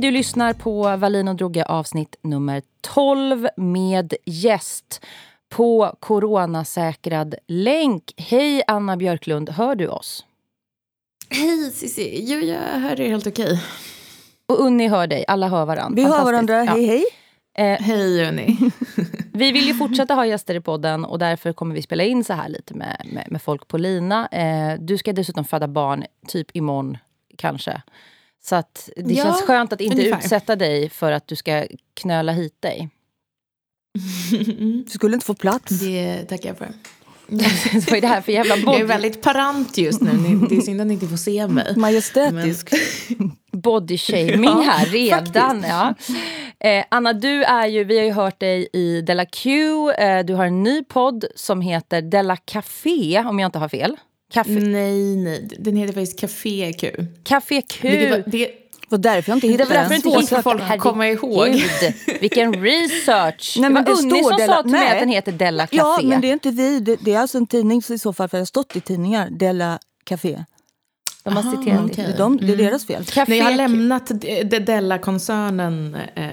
Du lyssnar på Valin och Droge avsnitt nummer 12 med gäst på coronasäkrad länk. Hej Anna Björklund, hör du oss? Hej Cissi, jo jag hör er helt okej. Och Unni hör dig, alla hör varandra. Vi hör varandra, hej hej. Eh, hej Unni. vi vill ju fortsätta ha gäster i podden och därför kommer vi spela in så här lite med, med, med folk på lina. Eh, du ska dessutom föda barn typ imorgon kanske. Så att det ja, känns skönt att inte ungefär. utsätta dig för att du ska knöla hit dig. Du skulle inte få plats. Det tackar jag för. Vad är det här för jävla body? Jag är väldigt parant just nu. Det är synd att ni inte får se mig. Majestätisk. Men... Body shaming här redan. Ja. Eh, Anna, du är ju, vi har ju hört dig i Della Q. Eh, du har en ny podd som heter Della Café, om jag inte har fel. Kaffe... Nej, nej. Den heter faktiskt Café Q. Café Q. Det var, det, var därför jag inte hittade den. Det var därför inte folk komma ihåg. vilken research! Nej, det var det Unni som Della, sa till mig att den heter Della Café. Ja, men det är inte vi. Det, det är alltså en tidning i så fall, för det har stått i tidningar. Della Café. De har citerat okay. det. De, det är mm. deras fel. Café. jag har lämnat Della-koncernen eh,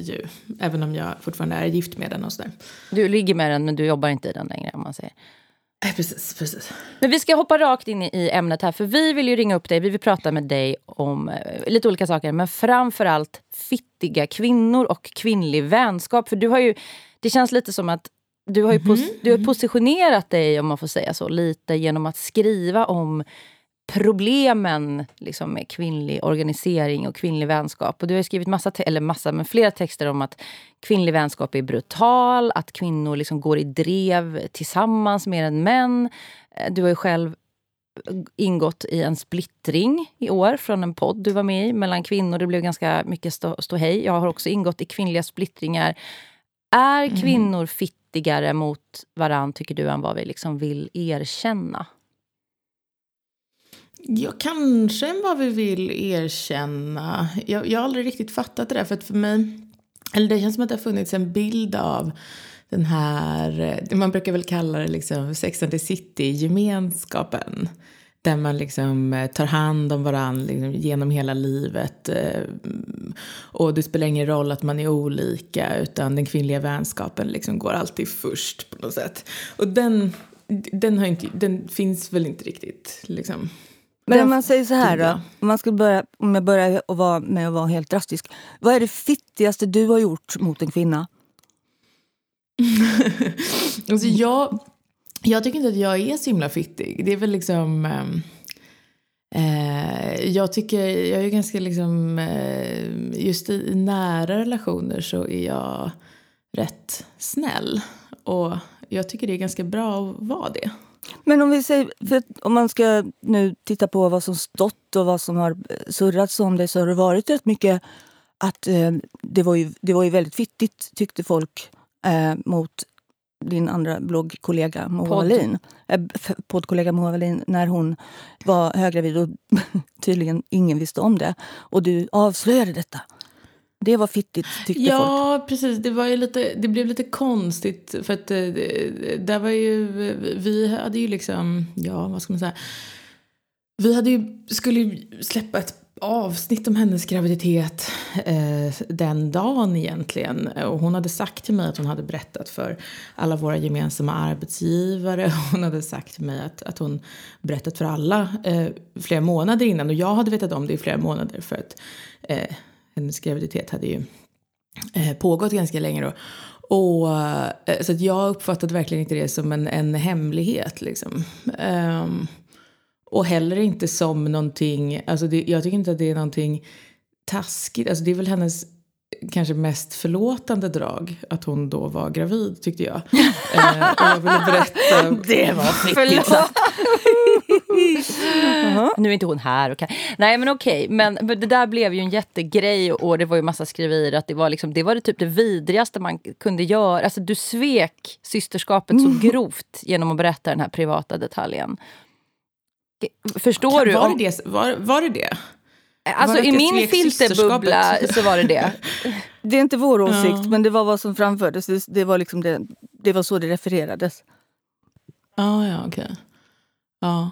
ju. Även om jag fortfarande är gift med den och sådär. Du ligger med den men du jobbar inte i den längre om man säger. Precis, precis. Men vi ska hoppa rakt in i ämnet här. För vi vill ju ringa upp dig. Vi vill prata med dig om eh, lite olika saker. Men framför allt fittiga kvinnor och kvinnlig vänskap. För du har ju, det känns lite som att du har, ju mm -hmm. du har mhm. positionerat dig, om man får säga så, lite genom att skriva om problemen liksom, med kvinnlig organisering och kvinnlig vänskap. Och du har skrivit massa, eller massa, men flera texter om att kvinnlig vänskap är brutal, att kvinnor liksom går i drev tillsammans mer än män. Eh, du har ju själv ingått i en splittring i år från en podd du var med i mellan kvinnor. Det blev ganska mycket stå, ståhej. Jag har också ingått i kvinnliga splittringar. Är mm. kvinnor fittigare mot varann, tycker du, än vad vi liksom vill erkänna? Ja, kanske än vad vi vill erkänna. Jag, jag har aldrig riktigt fattat det där. För att för mig, eller det känns som att det har funnits en bild av den här, man brukar väl kalla det liksom Sex and the City-gemenskapen. Där man liksom eh, tar hand om varandra liksom genom hela livet. Eh, och det spelar ingen roll att man är olika utan den kvinnliga vänskapen liksom går alltid först på något sätt. Och den, den, har inte, den finns väl inte riktigt liksom men om man säger så här då, om, man ska börja, om jag börjar att vara med att vara helt drastisk. Vad är det fittigaste du har gjort mot en kvinna? alltså jag, jag tycker inte att jag är så himla fittig. Det är väl liksom... Ehm, eh, jag tycker, jag är ganska liksom... Eh, just i nära relationer så är jag rätt snäll. Och jag tycker det är ganska bra att vara det. Men om vi säger, för om man ska nu titta på vad som stått och vad som har surrats om det så har det varit rätt mycket att eh, det, var ju, det var ju väldigt fittigt tyckte folk eh, mot din andra bloggkollega Moa Podd. Wallin. Eh, poddkollega Moa Wallin när hon var höggravid och tydligen ingen visste om det. Och du avslöjade detta. Det var fittigt tyckte ja, folk. Ja, precis. Det, var ju lite, det blev lite konstigt. För att eh, där var ju, vi hade ju liksom, ja vad ska man säga. Vi hade ju, skulle ju släppa ett avsnitt om hennes graviditet eh, den dagen egentligen. Och hon hade sagt till mig att hon hade berättat för alla våra gemensamma arbetsgivare. Hon hade sagt till mig att, att hon berättat för alla eh, flera månader innan. Och jag hade vetat om det i flera månader för att eh, hennes graviditet hade ju eh, pågått ganska länge då. Och, eh, så att jag uppfattade verkligen inte det som en, en hemlighet. Liksom. Um, och heller inte som någonting, alltså det, jag tycker inte att det är någonting taskigt. Alltså det är väl hennes kanske mest förlåtande drag att hon då var gravid tyckte jag. eh, och jag ville berätta. Det var fittigt uh-huh. Nu är inte hon här. Och kan... Nej men okej, men det där blev ju en jättegrej och det var ju massa skriverier att det var, liksom, det, var det typ det vidrigaste man kunde göra. Alltså du svek systerskapet så mm. grovt genom att berätta den här privata detaljen. Förstår du? Var, det, var, var det det? Alltså i min filterbubbla så var det det. Det är inte vår åsikt, ja. men det var vad som framfördes. Det var, liksom det, det var så det refererades. Ah, ja, okej. Okay. Ja.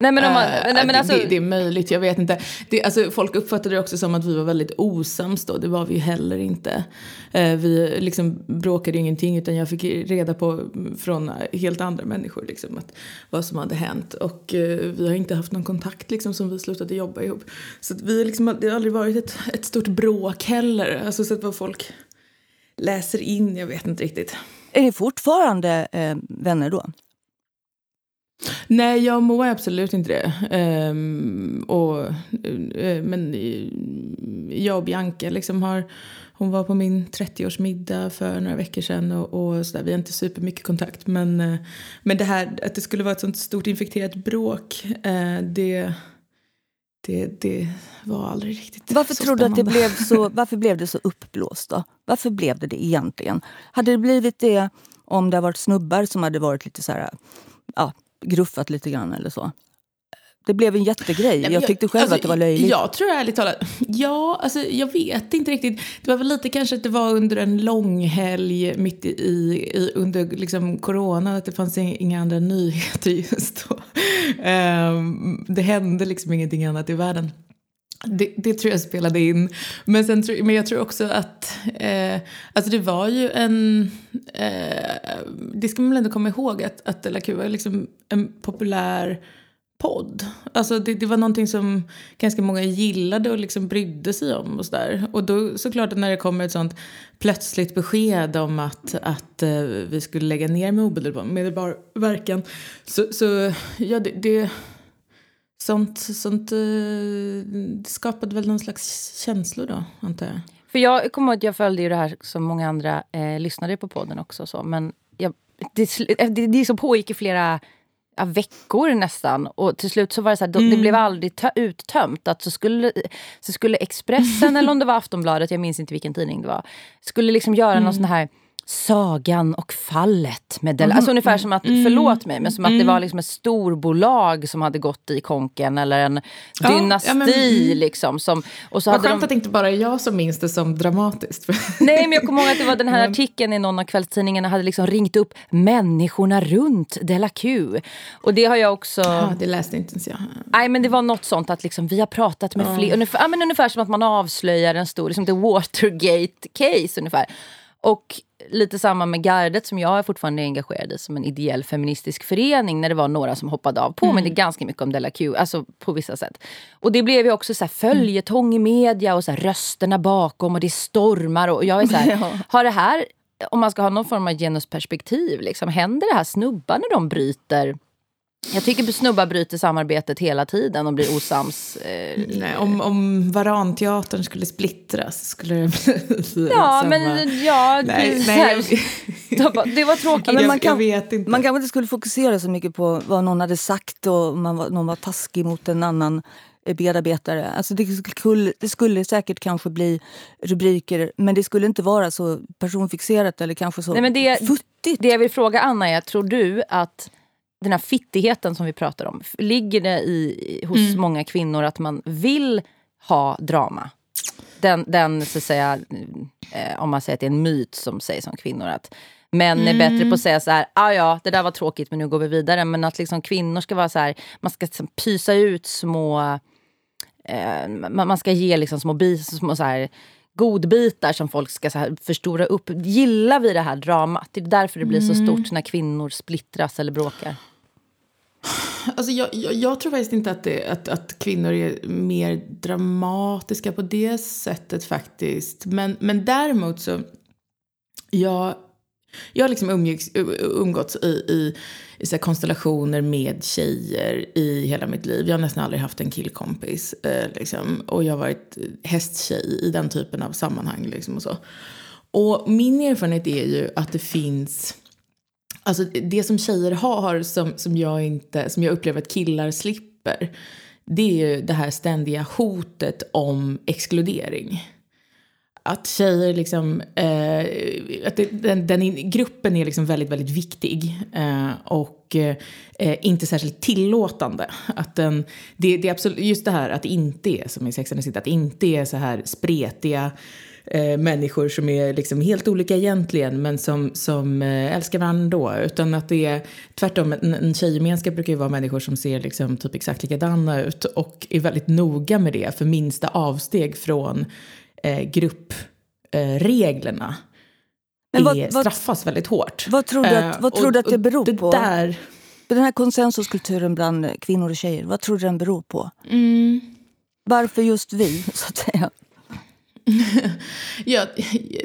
Nej, men om man, Eh, nej, men det- alltså, det, det är möjligt, jag vet inte. Det, alltså, folk uppfattade det också som att vi var väldigt osams då. Det var vi ju heller inte. Eh, vi liksom bråkade ingenting utan jag fick reda på från helt andra människor liksom, att, vad som hade hänt. Och eh, vi har inte haft någon kontakt liksom, som vi slutade jobba ihop. Så att vi liksom, det har aldrig varit ett, ett stort bråk heller. Alltså så att vad folk läser in, jag vet inte riktigt. Är ni fortfarande eh, vänner då? Nej, jag är absolut inte det. Ehm, och, eh, men eh, jag och Bianca liksom har... Hon var på min 30-årsmiddag för några veckor sedan och, och så där, vi har inte supermycket kontakt. Men, eh, men det här att det skulle vara ett sånt stort infekterat bråk, eh, det, det, det var aldrig riktigt Varför så tror du att det blev så, varför blev det så uppblåst? Då? Varför blev det det egentligen? Hade det blivit det om det hade varit snubbar som hade varit lite så här, ja, gruffat lite grann eller så? Det blev en jättegrej. Nej, men jag tyckte själv alltså, att det var löjligt. Jag tror ärligt talat, ja, alltså, jag vet inte riktigt. Det var väl lite kanske att det var under en lång helg mitt i, i under liksom corona, att det fanns inga andra nyheter just då. Ehm, det hände liksom ingenting annat i världen. Det, det tror jag spelade in. Men, sen, men jag tror också att eh, alltså det var ju en... Eh, det ska man väl ändå komma ihåg att, att La Q var liksom en populär podd. Alltså det, det var någonting som ganska många gillade och liksom brydde sig om. Och, så där. och då såklart när det kommer ett sånt plötsligt besked om att, att eh, vi skulle lägga ner med omedelbar verkan. Så, så ja, det, det, sånt, sånt eh, det skapade väl någon slags känslor då, antar jag. För jag kommer ihåg att jag följde ju det här som många andra eh, lyssnade på podden också. Så, men jag, det, eh, det, det som pågick i flera ja, veckor nästan. Och till slut så var det så här, då- det blev aldrig tö- uttömt. Att så skulle, så skulle Expressen, eller om det var Aftonbladet, jag minns inte vilken tidning det var, skulle liksom göra någon sån här Sagan och fallet med Del- Alltså ungefär som att, förlåt mig, men som att det var liksom ett storbolag som hade gått i konken eller en Ja, dynasti ja, men, mm. liksom. Som, och så Vad hade skönt de, att det inte bara är jag som minns det som dramatiskt. Nej, men jag kommer ihåg att det var den här artikeln i någon av kvällstidningarna hade liksom ringt upp människorna runt Della Q. Och det har jag också... ja, det läste inte ens jag. Nej, men det var något sånt att liksom, vi har pratat med fler. Ungefär, ja, men ungefär som att man avslöjar en stor, liksom the Watergate-case ungefär. Och lite samma med Gardet som jag är fortfarande engagerad i som en ideell feministisk förening när det var några som hoppade av. Påminner ganska mycket om Della Q, alltså på vissa sätt. Och det blev ju också så här följetong i media och så här rösterna bakom och det stormar och jag är så här, har det här, om man ska ha någon form av genusperspektiv, liksom, händer det här snubbar när de bryter jag tycker snubbar bryter samarbetet hela tiden och blir osams. Eh, Nej, om, om Varanteatern skulle splittras skulle det bli ja, samma... men ja, Nej, det, här, jag, det var- tråkigt. Ja, men man kan- jag vet inte. Man kanske inte skulle fokusera så mycket på vad någon hade sagt och man var, någon var taskig mot en annan eh, medarbetare. Alltså det, skulle, det skulle säkert kanske bli rubriker men det skulle inte vara så personfixerat eller kanske så Nej, men det- futtigt. Det jag vill fråga Anna är, tror du att den här fittigheten som vi pratar om, ligger det i, hos Mm. många kvinnor att man vill ha drama? Den, den så att säga, eh, om man säger att det är en myt som sägs om kvinnor, att män är bättre Mm. på att säga så här, ah, ja, det där var tråkigt men nu går vi vidare. Men att liksom kvinnor ska vara så här, man ska liksom pysa ut små, eh, man, man ska ge liksom små, bis, små så här, godbitar som folk ska så här förstora upp. Gillar vi det här dramat? Det är därför det blir så Mm. stort när kvinnor splittras eller bråkar. Alltså jag, jag, jag tror faktiskt inte att, det, att, att kvinnor är mer dramatiska på det sättet faktiskt. Men, men däremot så... Jag, jag har liksom umgicks, umgåtts i, i, i så här konstellationer med tjejer i hela mitt liv. Jag har nästan aldrig haft en killkompis. Eh, liksom, och jag har varit hästtjej i den typen av sammanhang. Liksom, och, så. och min erfarenhet är ju att det finns... Alltså det som tjejer har som, som, jag inte, som jag upplever att killar slipper det är ju det här ständiga hotet om exkludering. Att tjejer liksom... Eh, att det, den, den gruppen är liksom väldigt, väldigt viktig. Eh, och eh, inte särskilt tillåtande. Att den, det, det är absolut, just det här att det inte är som i Sex and the City, att det inte är så här spretiga eh, människor som är liksom helt olika egentligen men som, som eh, älskar varandra ändå. Utan att det är tvärtom, en, en tjejgemenskap brukar ju vara människor som ser liksom typ exakt likadana ut och är väldigt noga med det för minsta avsteg från eh, gruppreglerna eh, vad, straffas vad, väldigt hårt. Vad tror du att, vad tror du att det beror det på? Där, den här konsensuskulturen bland kvinnor och tjejer, vad tror du den beror på? Mm. Varför just vi, så att säga? ja,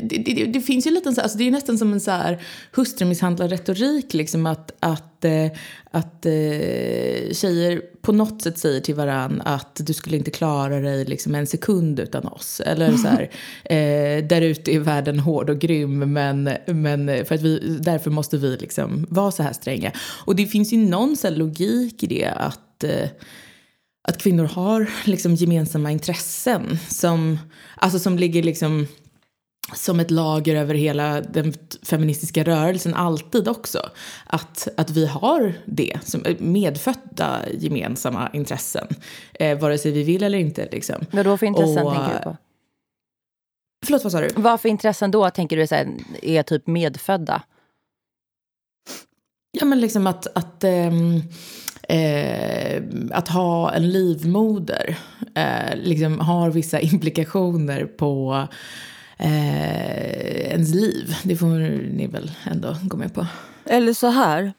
det, det, det, finns ju lite alltså det är nästan som en så här hustrumisshandlarretorik liksom att, att, eh, att eh, tjejer på något sätt säger till varann att du skulle inte klara dig liksom en sekund utan oss. Eller så här, eh, där ute är världen hård och grym men, men för att vi, därför måste vi liksom vara så här stränga. Och det finns ju någon så logik i det att eh, att kvinnor har liksom gemensamma intressen som, alltså som ligger liksom som ett lager över hela den feministiska rörelsen alltid också. Att, att vi har det, som medfödda gemensamma intressen. Eh, vare sig vi vill eller inte. Liksom. Vad då för intressen Och, tänker du på? Förlåt, vad sa du? Vad för intressen då tänker du är, är typ medfödda? Ja men liksom att, att ähm, eh, att ha en livmoder eh, liksom har vissa implikationer på eh, ens liv. Det får ni väl ändå gå med på. Eller så här,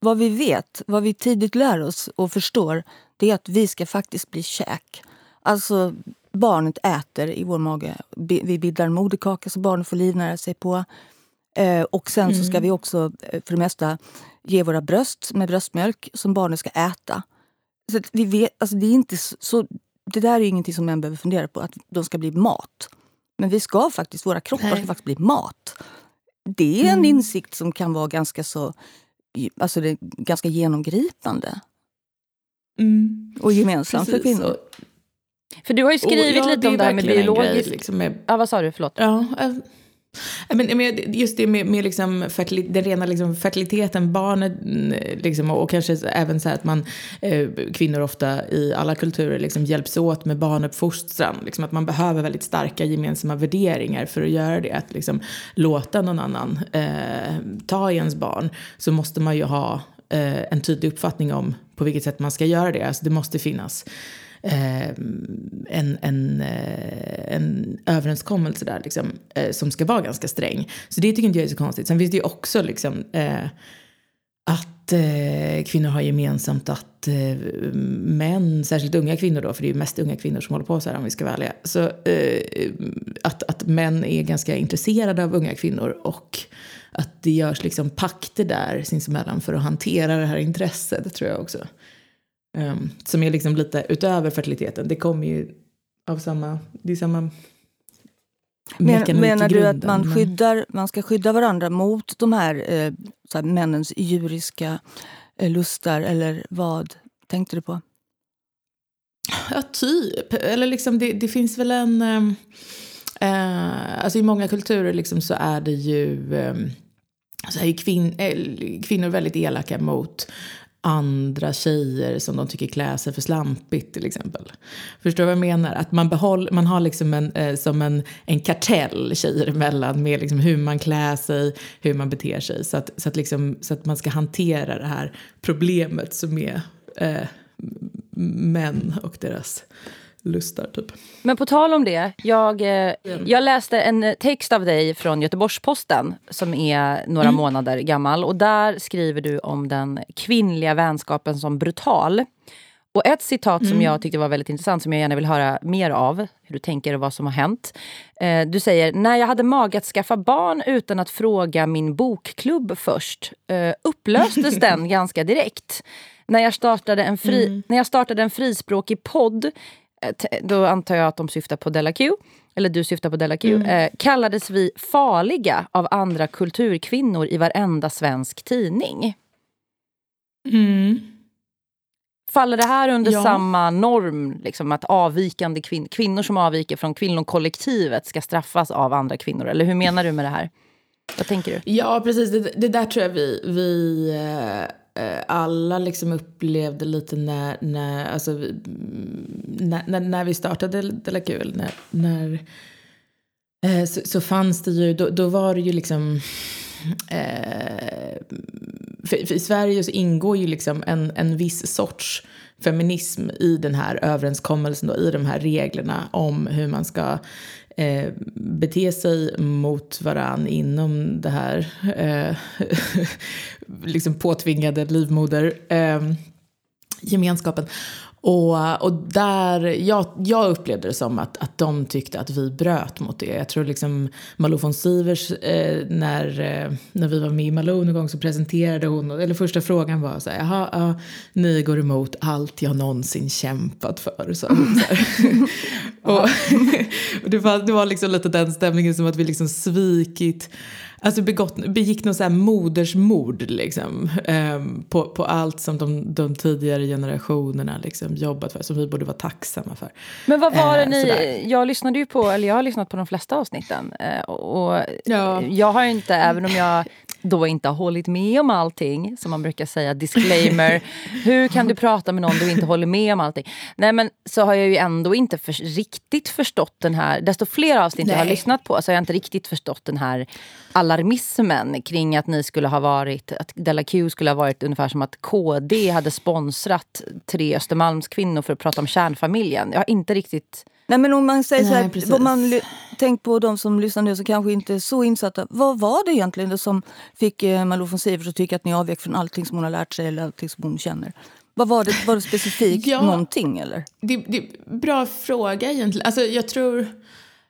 vad vi vet, vad vi tidigt lär oss och förstår, det är att vi ska faktiskt bli käk. Alltså, barnet äter i vår mage. Vi bildar en moderkaka så barnet får livnära sig på. Eh, och sen mm. så ska mm. vi också eh, för det mesta ge våra bröst med bröstmjölk som barnen ska äta. Så vi vet, alltså det, är inte så, det där är ingenting som män behöver fundera på, att de ska bli mat. Men vi ska faktiskt, våra kroppar Nej. ska faktiskt bli mat. Det är en mm. insikt som kan vara ganska så alltså det är ganska genomgripande. Mm. Och gemensam för kvinnor. För du har ju skrivit oh, ja, lite om det här med biologiskt... Liksom med... Ja, vad sa du? Förlåt. Ja, men, just det med, med liksom den rena liksom fertiliteten, barnet eh, liksom, och kanske även så att man, eh, kvinnor ofta i alla kulturer liksom hjälps åt med barnuppfostran. Liksom, att man behöver väldigt starka gemensamma värderingar för att göra det. Att liksom, låta någon annan eh, ta i ens barn så måste man ju ha eh, en tydlig uppfattning om på vilket sätt man ska göra det. Alltså, det måste finnas eh, en, en, eh, en överenskommelse där liksom, eh, som ska vara ganska sträng. Så det tycker inte jag är så konstigt. Sen finns det ju också liksom, eh, att eh, kvinnor har gemensamt att eh, män, särskilt unga kvinnor då, för det är ju mest unga kvinnor som håller på så här om vi ska vara ärliga. Så eh, att, att män är ganska intresserade av unga kvinnor och att det görs liksom pakter där sinsemellan för att hantera det här intresset, tror jag också. Um, som är liksom lite utöver fertiliteten. Det kommer ju av samma, det är samma men, Menar du att man, skyddar, man ska skydda varandra mot de här, eh, här männens djuriska eh, lustar eller vad tänkte du på? Ja, typ. Eller liksom det, det finns väl en... Ehm, eh, alltså i många kulturer liksom så är det ju... Eh, så är kvin, eh, kvinnor väldigt elaka mot andra tjejer som de tycker klär sig för slampigt till exempel. Förstår du vad jag menar? Att man, behåll, man har liksom en, eh, som en, en kartell tjejer emellan med liksom hur man klär sig, hur man beter sig. Så att, så att, liksom, så att man ska hantera det här problemet som är eh, män och deras lustar. Typ. Men på tal om det. Jag, eh, jag läste en text av dig från Göteborgs-Posten som är några mm. månader gammal. Och Där skriver du om den kvinnliga vänskapen som brutal. Och Ett citat mm. som jag tyckte var väldigt intressant, som jag gärna vill höra mer av, hur du tänker och vad som har hänt. Eh, du säger, när jag hade mag att skaffa barn utan att fråga min bokklubb först, eh, upplöstes den ganska direkt. När jag startade en, fri, mm. när jag startade en frispråkig podd då antar jag att de syftar på Della Q, eller du syftar på Della Q, mm. eh, kallades vi farliga av andra kulturkvinnor i varenda svensk tidning. Mm. Faller det här under ja. samma norm, liksom, att avvikande kvin kvinnor som avviker från kvinnokollektivet ska straffas av andra kvinnor? Eller hur menar du med det här? Vad tänker du? Ja, precis. Det, det där tror jag vi, vi eh Eh, Eh, alla liksom upplevde lite när, när, alltså, mm, när, när, när vi startade Della Kul, när, när eh, så, så fanns det ju, då, då var det ju liksom Eh, för, för I Sverige så ingår ju liksom en, en viss sorts feminism i den här överenskommelsen, då, i de här reglerna om hur man ska eh, bete sig mot varann inom det här eh, liksom påtvingade livmoder. Eh, gemenskapen. Och, och där, jag, jag upplevde det som att, att de tyckte att vi bröt mot det. Jag tror liksom Malou von Sivers, eh, när, eh, när vi var med i Malou någon gång så presenterade hon, eller första frågan var så här, jaha, ja, ni går emot allt jag någonsin kämpat för. Så, så och, och det var, det var liksom lite den stämningen som att vi liksom svikit Alltså begått, begick något så här modersmord liksom, um, på, på allt som de, de tidigare generationerna liksom jobbat för, som vi borde vara tacksamma för. Men vad var det uh, ni... Jag lyssnade ju på, eller jag har lyssnat på de flesta avsnitten. Uh, och ja. Jag har inte, även om jag då inte har hållit med om allting, som man brukar säga, disclaimer. Hur kan du prata med någon du inte håller med om allting? Nej men så har jag ju ändå inte för, riktigt förstått den här, desto fler avsnitt Nej. jag har lyssnat på så har jag inte riktigt förstått den här alarmismen kring att ni skulle ha varit, att Della Q skulle ha varit ungefär som att KD hade sponsrat tre Östermalmskvinnor för att prata om kärnfamiljen. Jag har inte riktigt Nej men om man säger så här, man tänk på de som lyssnar nu som kanske inte är så insatta. Vad var det egentligen det som fick eh, Malou von Sivers att tycka att ni avvek från allting som hon har lärt sig eller allting som hon känner? Vad var det, var det specifikt ja, någonting eller? Det, det, bra fråga egentligen. Alltså jag tror...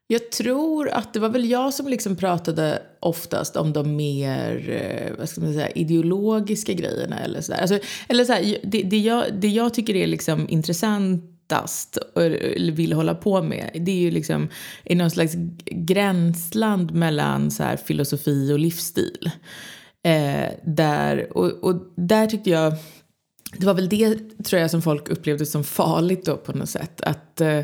Jag tror att det var väl jag som liksom pratade oftast om de mer eh, vad ska man säga, ideologiska grejerna. Eller så, alltså, eller så här, det, det, jag, det jag tycker är liksom intressant lättast eller vill hålla på med. Det är ju liksom i någon slags gränsland mellan så här filosofi och livsstil. Eh, där, och, och där tyckte jag, det var väl det tror jag som folk upplevde som farligt då på något sätt. Att, eh,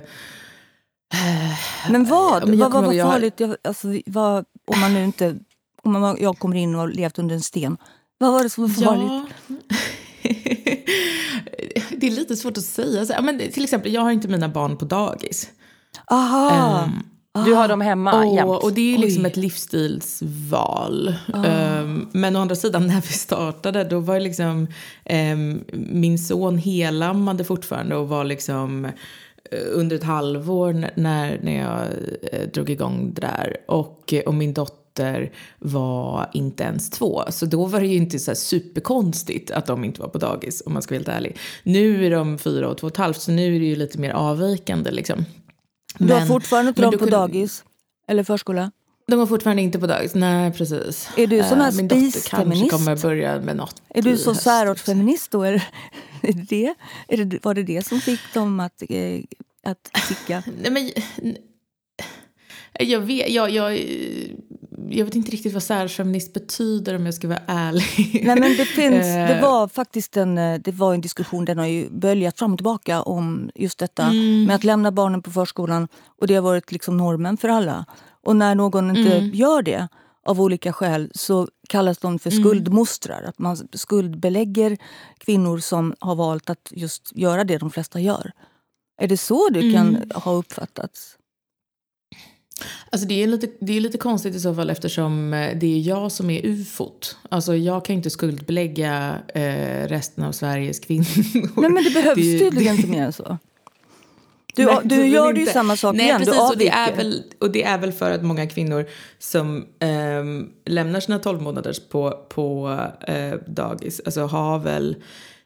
Men vad? Men vad, vad var farligt? Jag, alltså, vad, om man nu inte, om man, jag kommer in och levt under en sten. Vad var det som var farligt? Ja. det är lite svårt att säga. Så, men till exempel, jag har inte mina barn på dagis. Aha. Um, du har dem hemma och, jämt? Och det är liksom ett livsstilsval. Um, men å andra sidan, när vi startade, då var liksom um, min son helammade fortfarande och var liksom eh, under ett halvår när, när jag eh, drog igång det där. Och, och min dotter dotter var inte ens två. Så då var det ju inte så superkonstigt att de inte var på dagis om man ska vara helt ärlig. Nu är de fyra och två och ett halvt så nu är det ju lite mer avvikande liksom. Men, du har fortfarande inte dem på kunde... dagis? Eller förskola? De går fortfarande inte på dagis. Nej, precis. Är du sån här uh, Min dotter kanske kommer börja med något Är du så särartsfeminist då? Är det, är det, är det, var det det som fick dem att, eh, att ticka? Nej, men, jag vet, jag, jag, jag vet inte riktigt vad särfeminist betyder om jag ska vara ärlig. Nej, men det, finns, det eh. var faktiskt en, det var en diskussion, den har ju böljat fram och tillbaka om just detta mm. med att lämna barnen på förskolan. Och det har varit liksom normen för alla. Och när någon inte mm. gör det av olika skäl så kallas de för mm. skuldmostrar. Att man skuldbelägger kvinnor som har valt att just göra det de flesta gör. Är det så kan mm. ha uppfattats? Alltså det är, lite, det är lite konstigt i så fall eftersom eh, det är jag som är ufot. Alltså jag kan inte skuldbelägga eh, resten av Sveriges kvinnor. Nej men det behövs det, tydligen inte mer än så. Du, Nej, du gör ju samma sak Nej, igen, precis, du och det, är väl, och det är väl för att många kvinnor som eh, lämnar sina 12 månaders på, på eh, dagis, alltså har väl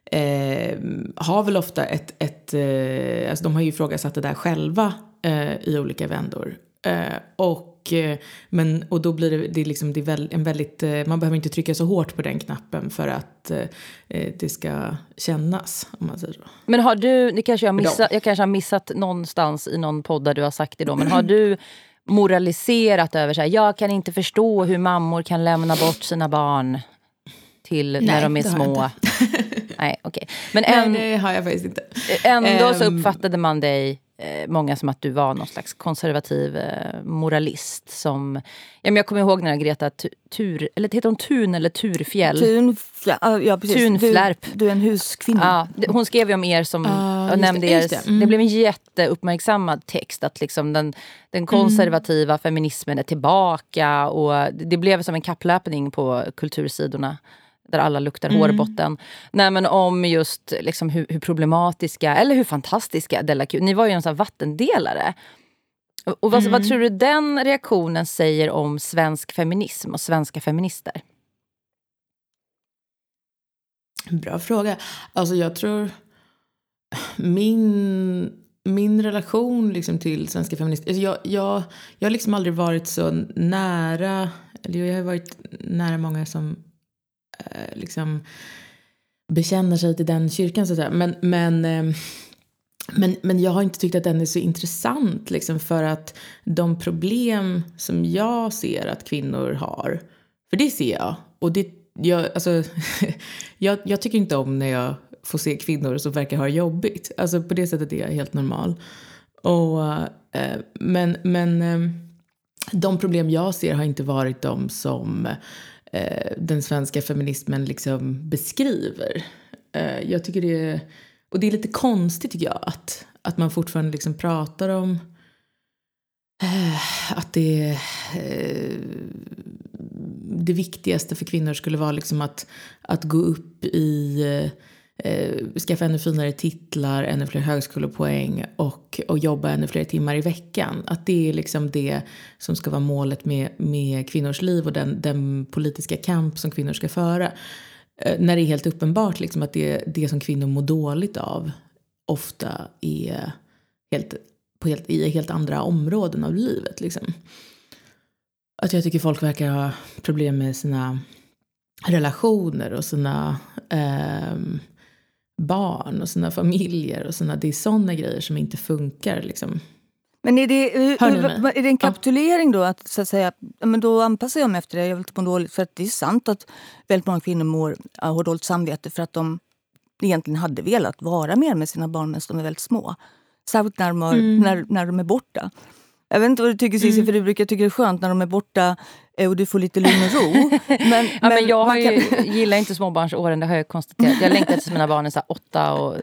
eh, har väl ofta ett, ett eh, alltså de har ju ifrågasatt det där själva i olika vändor. Eh, och, eh, men, och då blir det, det, är liksom, det är en väldigt, eh, man behöver inte trycka så hårt på den knappen för att eh, det ska kännas. Om man säger så. Men har du, det kanske jag, missat, jag kanske har missat någonstans i någon podd där du har sagt det då, men har du moraliserat över så här, jag kan inte förstå hur mammor kan lämna bort sina barn till Nej, när de är små. Nej, okej. Okay. Men en, Nej, det har jag faktiskt inte. Ändå um, så ehm. uppfattade man dig eh, många som att du var någon slags konservativ eh, moralist. Som, ja, men jag kommer ihåg när Greta Tur, eller heter hon Tun eller Turfjäll? Tunflärp, ja, precis. Tunflärp. Du, du, är en huskvinna. Ja, hon skrev ju om er som Ah, nämnde det, er. det. Det. Mm. blev en jätteuppmärksammad text att liksom den, den konservativa feminismen är tillbaka. Och det, det blev som en kapplöpning på kultursidorna där alla luktar hårbotten. Nej, men om just liksom hur, hur problematiska, eller hur fantastiska Della Q... Ni var ju en sån vattendelare. Och vad, vad tror du den reaktionen säger om svensk feminism och svenska feminister? Bra fråga. Alltså jag tror min, min relation liksom till svenska feminister. Alltså jag, jag, jag har liksom aldrig varit så nära. Eller jag har varit nära många som eh, liksom bekänner sig till den kyrkan så att säga. Men, men, eh, men, men jag har inte tyckt att den är så intressant liksom för att de problem som jag ser att kvinnor har, för det ser jag. Och det, jag, alltså, jag, jag tycker inte om när jag får se kvinnor som verkar ha det jobbigt. Alltså på det sättet är jag helt normal. Och, eh, men men eh, de problem jag ser har inte varit de som eh, den svenska feminismen liksom beskriver. Eh, jag tycker det är, och det är lite konstigt tycker jag att, att man fortfarande liksom pratar om eh, att det, eh, det viktigaste för kvinnor skulle vara liksom att, att gå upp i eh, eh, skaffa ännu finare titlar, ännu fler högskolepoäng och, och jobba ännu fler timmar i veckan. Att det är liksom det som ska vara målet med, med kvinnors liv och den, den politiska kamp som kvinnor ska föra. Eh, när det är helt uppenbart liksom att det, det som kvinnor mår dåligt av ofta är helt, på helt, i helt andra områden av livet. Liksom. Att jag tycker folk verkar ha problem med sina relationer och sina eh, barn och sina familjer och sina, det är sådana grejer som inte funkar. Liksom. Men är det, hur- är det en kapitulering då? Att, så att säga, men då anpassar jag mig efter det. Jag vill inte må dåligt. För att det är sant att väldigt många kvinnor mår, har dåligt samvete för att de egentligen hade velat vara mer med sina barn medan de är väldigt små. Särskilt när de, har, Mm. när, när de är borta. Jag vet inte vad du tycker Cissi, för du brukar tycka det är skönt när de är borta eh, och du får lite lugn och ro. Men, Ja, men jag ju, kan- gillar inte småbarnsåren, det har jag konstaterat. Jag längtar tills mina barn är så åtta och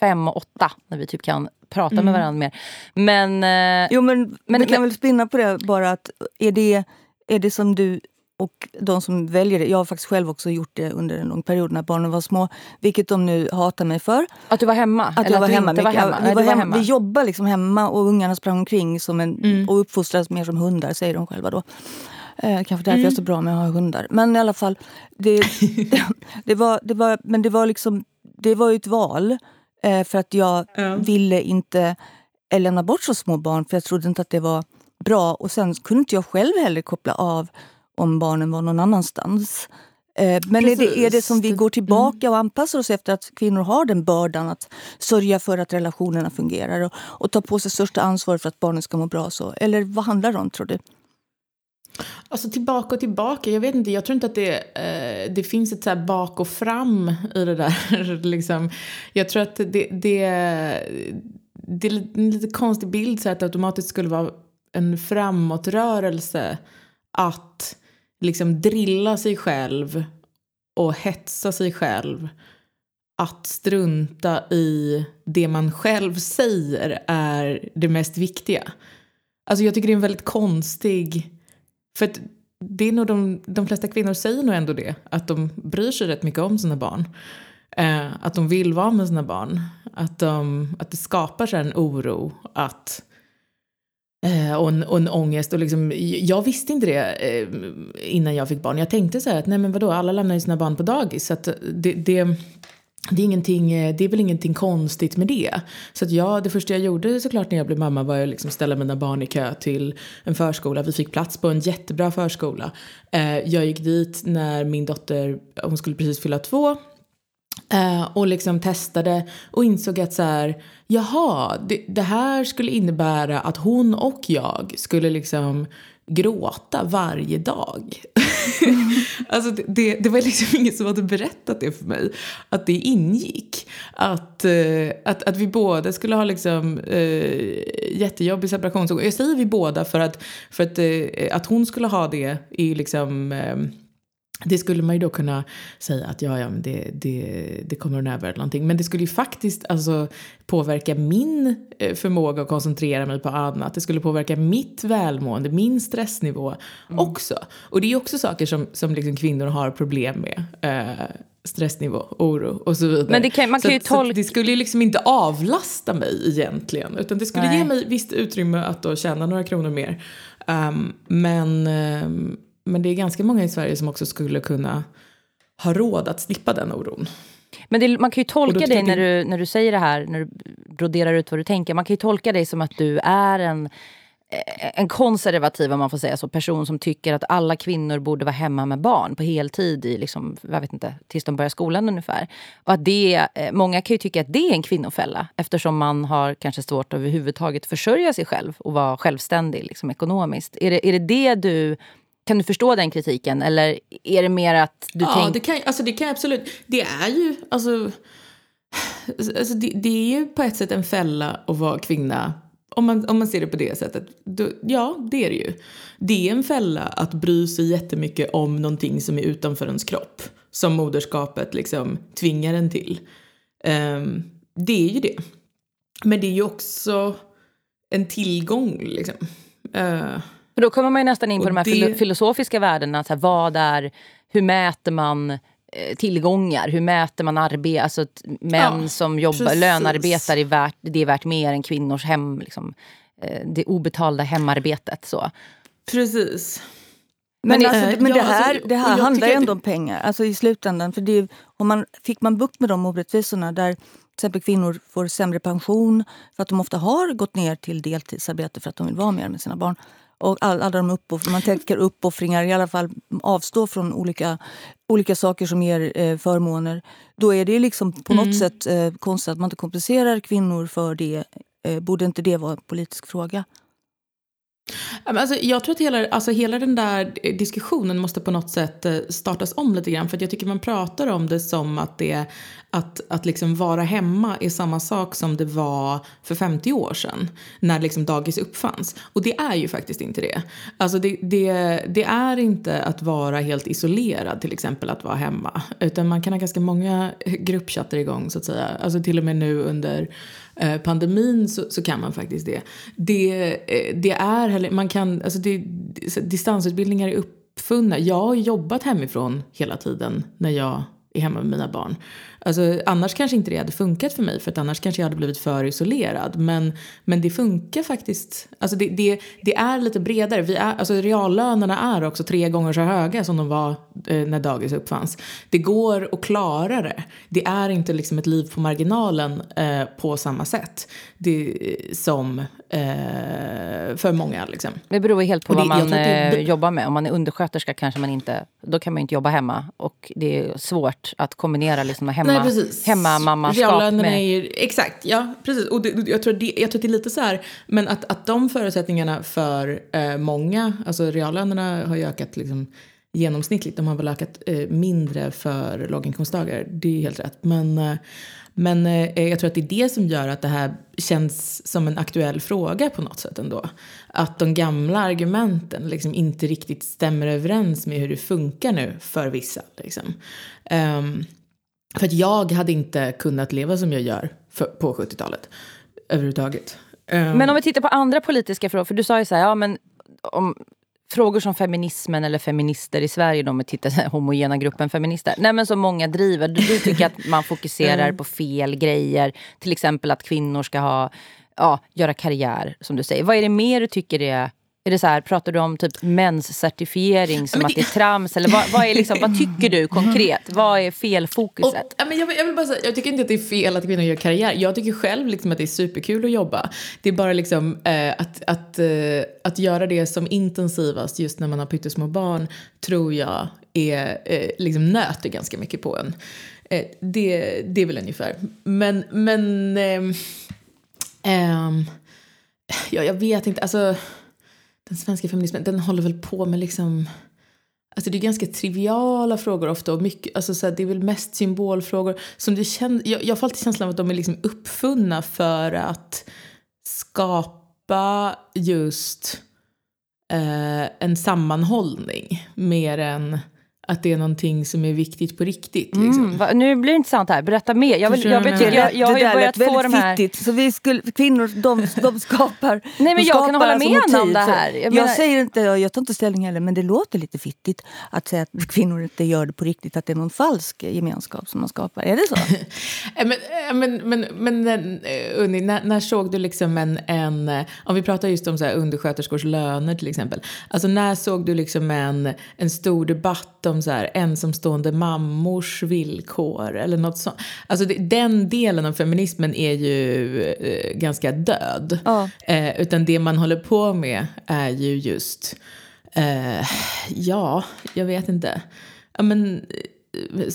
fem och åtta, när vi typ kan prata med varandra mer. Men, eh, Jo men, Men- vi kan väl spinna på det bara att är det, är det som du och de som väljer det, jag har faktiskt själv också gjort det under en lång period när barnen var små, vilket de nu hatar mig för. att du var hemma? Att jag var hemma var hemma? Vi, Nej, var var hem, hemma. vi jobbade liksom hemma och ungarna sprang omkring som en, Mm. och uppfostrades mer som hundar, säger de själva då. Eh, kanske därför Mm. jag är så bra med att ha hundar. Men i alla fall, det, det, var, det, var, men det var liksom, det var ju ett val. Eh, för att jag Ja. ville inte lämna bort så små barn för jag trodde inte att det var bra. Och sen kunde inte jag själv heller koppla av om barnen var någon annanstans. Eh, Men är det, är det som vi Det- går tillbaka och anpassar oss efter att kvinnor har den bördan att sörja för att relationerna fungerar och, och ta på sig största ansvar för att barnen ska må bra? så Eller vad handlar det om tror du? Alltså tillbaka och tillbaka. Jag vet inte, jag tror inte att det, eh, det finns ett så bak och fram i det där. liksom. Jag tror att det, det, det är en lite konstig bild så att det automatiskt skulle vara en framåtrörelse att liksom drilla sig själv och hetsa sig själv att strunta i det man själv säger är det mest viktiga. Alltså jag tycker det är en väldigt konstig... För att det är nog de, de flesta kvinnor säger nog ändå det. Att de bryr sig rätt mycket om sina barn. Eh, att de vill vara med sina barn. Att, de, att det skapar en oro. Att, Eh, och, en, och en ångest. Och liksom, jag visste inte det eh, innan jag fick barn. Jag tänkte så här att nej men vadå, alla lämnar ju sina barn på dagis. Så att det, det, det är, ingenting, eh, det är väl ingenting konstigt med det. Så att jag, det första jag gjorde såklart när jag blev mamma var att liksom ställa mina barn i kö till en förskola. Vi fick plats på en jättebra förskola. Jag gick dit när min dotter, hon skulle precis fylla två. Eh, och liksom testade och insåg att så här, jaha, det, det här skulle innebära att hon och jag skulle liksom gråta varje dag. alltså det, det, det, var liksom ingen som hade berättat det för mig, att det ingick. Att, eh, att, att vi båda skulle ha liksom, eh, jättejobbig separationsångest. Jag säger vi båda för att, för att, eh, att hon skulle ha det är liksom det skulle man ju då kunna säga att ja, ja, men det, det, det kommer att närvara någonting. Men det skulle ju faktiskt alltså, påverka min eh, förmåga att koncentrera mig på annat. Det skulle påverka mitt välmående, min stressnivå mm. också. Och det är också saker som, som liksom kvinnor har problem med. Eh, stressnivå, oro och så vidare. Men det kan, man kan så, ju tolka... det skulle ju liksom inte avlasta mig egentligen. Utan det skulle Nej. ge mig visst utrymme att då tjäna några kronor mer. Um, men um, men det är ganska många i Sverige som också skulle kunna ha råd att slippa den oron. Men det, man kan ju tolka dig när du, när du säger det här, när du broderar ut vad du tänker. Man kan ju tolka dig som att du är en, en konservativ, om man får säga så, person som tycker att alla kvinnor borde vara hemma med barn på heltid i, liksom, jag vet inte, tills de börjar skolan ungefär. Och att det, eh, många kan ju tycka att det är en kvinnofälla eftersom man har kanske svårt att överhuvudtaget försörja sig själv och vara självständig liksom, ekonomiskt. Är det, är det det du kan du förstå den kritiken? Eller är det mer att du ja, tänker... det kan, alltså det kan jag absolut. Det är ju, alltså, alltså det, det, är ju på ett sätt en fälla att vara kvinna. Om man, om man ser det på det sättet. Då, ja, det är det ju. Det är en fälla att bry sig jättemycket om någonting som är utanför ens kropp. Som moderskapet liksom tvingar en till. Um, det är ju det. Men det är ju också en tillgång liksom. Uh, för då kommer man nästan in på de här det... filosofiska värdena. Så här, vad är, hur mäter man eh, tillgångar? Hur mäter man arbete? Alltså män ja, som jobbar, lönearbetar är värt, det är värt mer än kvinnors hem, liksom, eh, det obetalda hemarbetet. Så. Precis. Men, men, alltså, men det alltså, här, det här handlar ju ändå om pengar alltså i slutändan. För det, om man, fick man bukt med de orättvisorna där till exempel kvinnor får sämre pension för att de ofta har gått ner till deltidsarbete för att de vill vara mer med sina barn och all, alla de uppoffringar, man tänker uppoffringar, i alla fall avstå från olika, olika saker som ger eh, förmåner. Då är det liksom på mm. något sätt eh, konstigt att man inte kompenserar kvinnor för det. Eh, borde inte det vara en politisk fråga? Alltså, jag tror att hela, alltså, hela den där diskussionen måste på något sätt eh, startas om lite grann. För jag tycker man pratar om det som att det att, att liksom vara hemma är samma sak som det var för 50 år sedan. När liksom dagis uppfanns. Och det är ju faktiskt inte det. Alltså det, det, det är inte att vara helt isolerad till exempel att vara hemma. Utan man kan ha ganska många gruppchatter igång så att säga. Alltså till och med nu under Eh, pandemin så, så, kan man faktiskt det. Det, eh, det är man kan, alltså det, distansutbildningar är uppfunna. Jag har jobbat hemifrån hela tiden när jag är hemma med mina barn. Alltså, annars kanske inte det hade funkat för mig för att annars kanske jag hade blivit för isolerad. Men, men det funkar faktiskt. Alltså det, det, det är lite bredare. Vi är, alltså reallönerna är också tre gånger så höga som de var eh, när dagis uppfanns. Det går att klara det. Det är inte liksom ett liv på marginalen eh, på samma sätt det, som eh, för många. Liksom. Det beror helt på det, vad man det, eh, jobbar med. Om man är undersköterska kanske man inte, då kan man inte jobba hemma. Och det är svårt att kombinera liksom hemma hemma, hemmamammaskap. Med... Är, exakt, ja precis. Och det, jag, tror det, jag tror det är lite så här, men att, att de förutsättningarna för eh, många, alltså reallönerna har ju ökat liksom, genomsnittligt. De har väl ökat eh, mindre för låginkomsttagare, det är helt rätt. Men, eh, men eh, jag tror att det är det som gör att det här känns som en aktuell fråga på något sätt ändå. Att de gamla argumenten liksom inte riktigt stämmer överens med hur det funkar nu för vissa. Liksom. Um, för att jag hade inte kunnat leva som jag gör för, på 70-talet överhuvudtaget. Um, men om vi tittar på andra politiska frågor, för du sa ju så här, ja men om frågor som feminismen eller feminister i Sverige, de tittar homogena gruppen feminister. Nej men som många driver. Du, du tycker att man fokuserar mm. på fel grejer. Till exempel att kvinnor ska ha, ja, göra karriär, som du säger. Vad är det mer du tycker är är det så här, pratar du om typ menscertifiering som det... att det är trams? Eller vad, vad, är liksom, vad tycker du konkret? Vad är felfokuset? Och, men jag, jag, vill bara säga, jag tycker inte att det är fel att kvinnor gör karriär. Jag tycker själv liksom att det är superkul att jobba. Det är bara liksom, eh, att, att, eh, att göra det som intensivast just när man har pyttesmå barn tror jag är, eh, liksom nöter ganska mycket på en. Eh, det, det är väl ungefär. Men, men ehm, ehm, ja, jag vet inte. Alltså, den svenska feminismen, den håller väl på med liksom Alltså det är ganska triviala frågor ofta och mycket, alltså så här, det är väl mest symbolfrågor. Som det känd, jag, jag får alltid känslan av att de är liksom uppfunna för att skapa just eh, en sammanhållning mer än att det är någonting som är viktigt på riktigt. Liksom. Mm, va, nu blir det intressant här. Berätta mer. Jag, vill, jag, vad jag jag, jag, har ju börjat få de här... fittigt. Så vi skulle, kvinnor de, de skapar Nej, men jag kan hålla alltså med motiv om det här. Jag Jag, menar- säger inte, jag tar inte ställning heller, men det låter lite fittigt att säga att kvinnor inte gör det på riktigt, att det är någon falsk gemenskap som man skapar. Är det så? Men, men, men, men eh, Unni, när, när såg du liksom en, en... eh, Om vi pratar just om så här undersköterskors löner till exempel. Alltså när såg du liksom en, en stor debatt om så här ensamstående mammors villkor eller något sånt? Alltså det, den delen av feminismen är ju eh, ganska död. Ja. Eh, utan det man håller på med är ju just... Eh, ja, jag vet inte. Ja, men...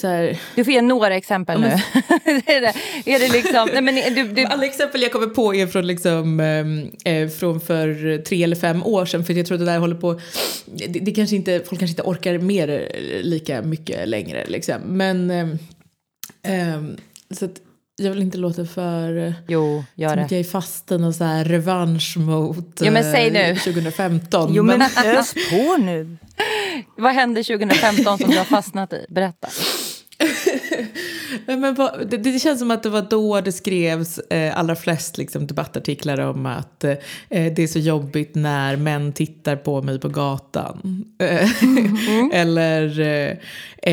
eh, Du får ge några exempel nu. är, det, är det liksom... Nej, men du, du, Alla exempel jag kommer på är från, liksom, ehm, eh, från för tre eller fem år sedan. För jag tror att det där håller på... Det, det kanske inte, folk kanske inte orkar med det lika mycket längre. Liksom. Men... ehm, så att jag vill inte låta för... jo, gör Som att det. jag är fast i någon så här revansch mot Jo, men säg nu. eh, 2015. Jo, men ös på nu. Vad hände 2015 som du har fastnat i? Berätta. Men vad, det, det känns som att det var då det skrevs eh, allra flest liksom, debattartiklar om att eh, det är så jobbigt när män tittar på mig på gatan. Eh, Eller eh,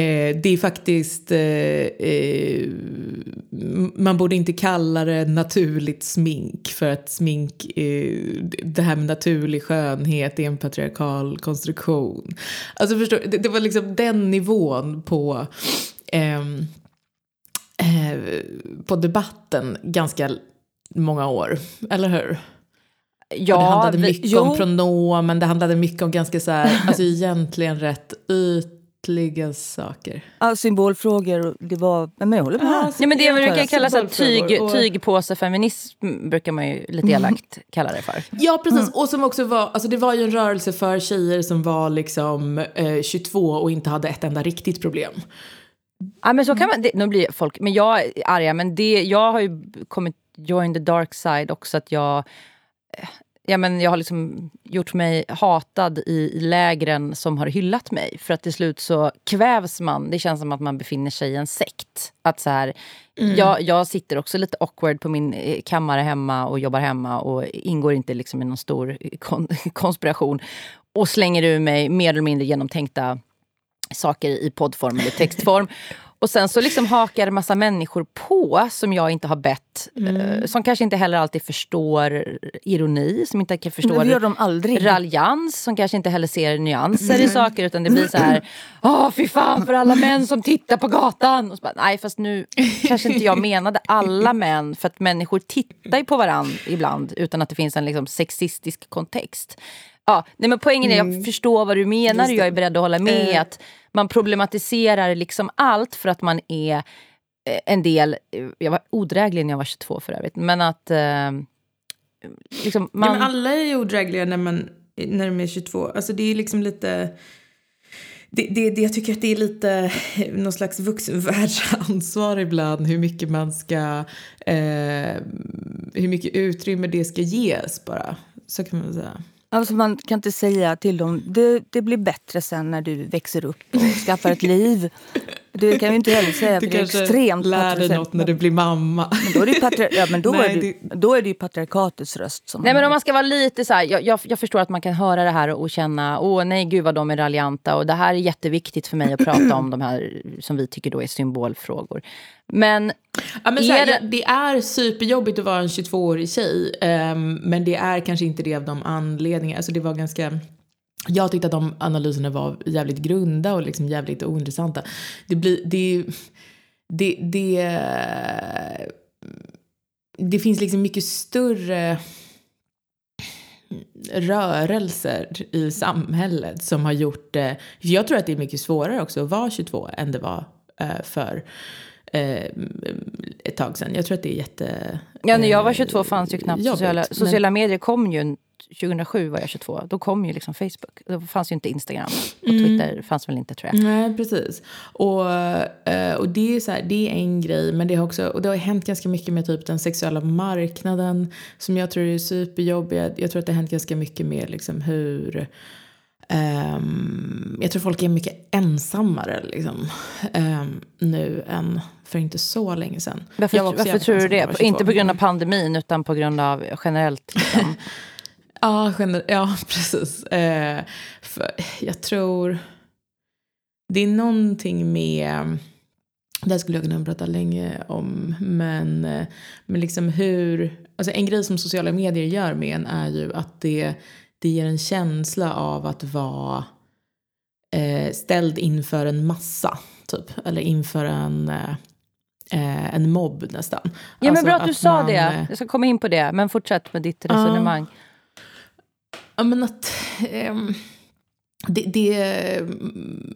eh, det är faktiskt... Eh, eh, man borde inte kalla det naturligt smink för att smink, det här med naturlig skönhet är en patriarkal konstruktion. Alltså förstår det, det var liksom den nivån på eh, på debatten ganska många år, eller hur? Ja, och det handlade vi- mycket jo. om pronomen, det handlade mycket om ganska så här, alltså egentligen rätt ytliga saker. Ja, symbolfrågor, det var... Men jag håller med. Ja, men det Jag brukar kallas att tyg, tygpåsefeminism brukar man ju lite elakt kalla det för. Ja, precis. Och som också var, alltså det var ju en rörelse för tjejer som var liksom eh, 22 och inte hade ett enda riktigt problem. Ja, men så kan man, det, nu blir folk, men jag är arga, men det, jag har ju kommit join the dark side också. att jag eh, Ja, men jag har liksom gjort mig hatad i, i lägren som har hyllat mig. För att till slut så kvävs man. Det känns som att man befinner sig i en sekt. Att så här, jag, jag sitter också lite awkward på min eh, kammare hemma och jobbar hemma och ingår inte liksom i någon stor kon konspiration. Och slänger ur mig mer eller mindre genomtänkta saker i poddform eller textform. Och sen så liksom hakar en massa människor på som jag inte har bett. eh, Som kanske inte heller alltid förstår ironi, som inte kan förstå raljans, som kanske inte heller ser nyanser i saker utan det blir så här Åh fy fan för alla män som tittar på gatan! Och så bara, Nej fast nu kanske inte jag menade alla män för att människor tittar ju på varandra ibland utan att det finns en liksom sexistisk kontext. Ja, nej men poängen är jag förstår vad du menar och jag är beredd att hålla med. att Man problematiserar liksom allt för att man är eh, en del... eh, Jag var odräglig när jag var 22 för övrigt. Men att... Eh, liksom man, Ja, men alla är ju odrägliga när, man, när de är 22. Alltså det är liksom lite... Det, det, det, jag tycker att det är lite någon slags vuxenvärldsansvar ibland hur mycket man ska... Eh, hur mycket utrymme det ska ges bara. Så kan man säga. Alltså man kan inte säga till dem det, det blir bättre sen när du växer upp och skaffar ett liv. Det kan vi inte heller säga Du för det är kanske extremt lär dig något när du blir mamma. Men då är det ju, patri- ja, men då Nej, är det, då är det ju patriarkatets röst som Nej men om man ska vara lite så här, jag, jag, jag förstår att man kan höra det här och känna, åh nej gud vad de är raljanta och det här är jätteviktigt för mig att prata om de här som vi tycker då är symbolfrågor. Men Ja, men här, Är det- det är superjobbigt att vara en 22-årig tjej. ehm, men det är kanske inte det av de anledningarna. Alltså det var ganska... Jag tyckte att de analyserna var jävligt grunda och liksom jävligt ointressanta. Det blir... Det, det, det, det finns liksom mycket större rörelser i samhället som har gjort det... För jag tror att det är mycket svårare också att vara 22 än det var eh, för eh, ett tag sedan. Jag tror att det är jätte... ja, när jag var eh, 22 fanns ju knappt jobbigt, sociala, men- sociala medier kom ju 2007 var jag 22. Då kom ju liksom Facebook. Då fanns ju inte Instagram. Och Twitter fanns väl inte tror jag. Nej, precis. Och, eh, och det är så här, det är en grej, men det har också och det har hänt ganska mycket med typ den sexuella marknaden som jag tror är superjobbig. Jag, tror att det har hänt ganska mycket med liksom hur ehm, jag tror folk är mycket ensammare liksom, ehm, nu än för inte så länge sedan. Varför, varför tror du det? var 22. Inte på grund av pandemin utan på grund av generellt. Liksom. Ja, gener- ja precis. Eh, jag tror... Det är någonting med... Det här skulle jag kunna prata länge om. Men, eh, men liksom hur... Alltså en grej som sociala medier gör med en är ju att det, det ger en känsla av att vara eh, ställd inför en massa. Typ. Eller inför en, eh, eh, en mobb nästan. Ja, men Alltså bra att du sa man, det. Jag ska komma in på det. Men fortsätt med ditt resonemang. Ja, men att... ehm, det, det,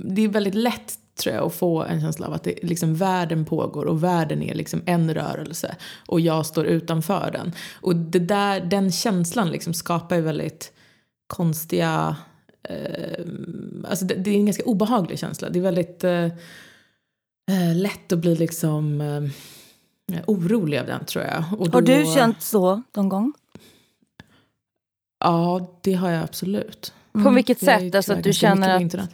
det är väldigt lätt tror jag att få en känsla av att det, liksom, världen pågår och världen är liksom en rörelse och jag står utanför den. Och det där, den känslan liksom skapar ju väldigt konstiga... Eh, alltså det, det är en ganska obehaglig känsla. Det är väldigt eh, eh, lätt att bli liksom eh, orolig av den tror jag. Och Har du då- känt så någon gång? Ja, det har jag absolut. På vilket Jag är sätt? Alltså att du känner att... internet.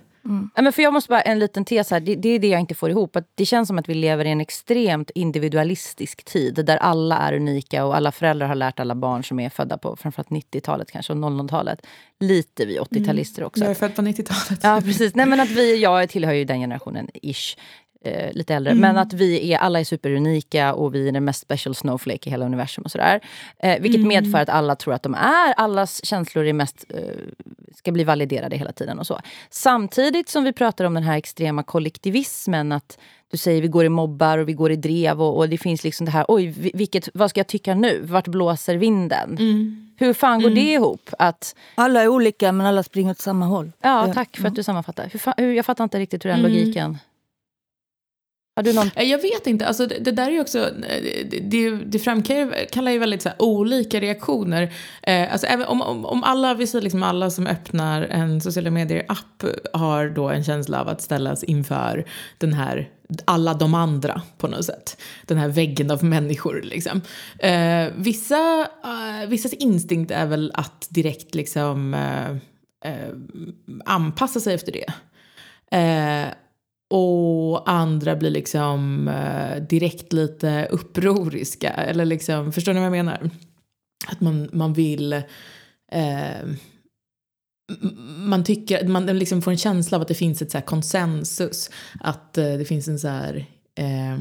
Ja, men för jag måste bara, en liten tes här. Det, det är det jag inte får ihop. Att det känns som att vi lever i en extremt individualistisk tid där alla är unika och alla föräldrar har lärt alla barn som är födda på framförallt 90-talet kanske och 00-talet. Lite vi 80-talister också. Jag är född på 90-talet. Ja, precis. Nej, men att vi, jag tillhör ju den generationen, ish. Eh, lite äldre. Men att vi är, alla är superunika och vi är den mest special snowflake i hela universum. och sådär. Eh, vilket medför att alla tror att de är, allas känslor är mest, eh, ska bli validerade hela tiden. och så. Samtidigt som vi pratar om den här extrema kollektivismen. att du säger vi går i mobbar och vi går i drev och, och det finns liksom det här, oj, vi- vilket, vad ska jag tycka nu? Vart blåser vinden? Hur fan går det ihop? Att Alla är olika men alla springer åt samma håll. Ja, tack för att du sammanfattar. Hur hur, jag fattar inte riktigt hur den logiken... Har du någon... Eh, jag vet inte, alltså det, det där är ju också, eh, det, det, det framkallar ju väldigt så här, olika reaktioner. Eh, alltså även om, om, om alla, vi säger liksom alla som öppnar en sociala medier-app har då en känsla av att ställas inför den här, alla de andra på något sätt. Den här väggen av människor liksom. Eh, vissa, eh, vissas instinkt är väl att direkt liksom eh, eh, anpassa sig efter det. Eh, och andra blir liksom eh, direkt lite upproriska. Eller liksom, förstår ni vad jag menar? Att man, man vill... Eh, man tycker, man liksom får en känsla av att det finns ett så här konsensus. Att eh, det finns en så här... Eh,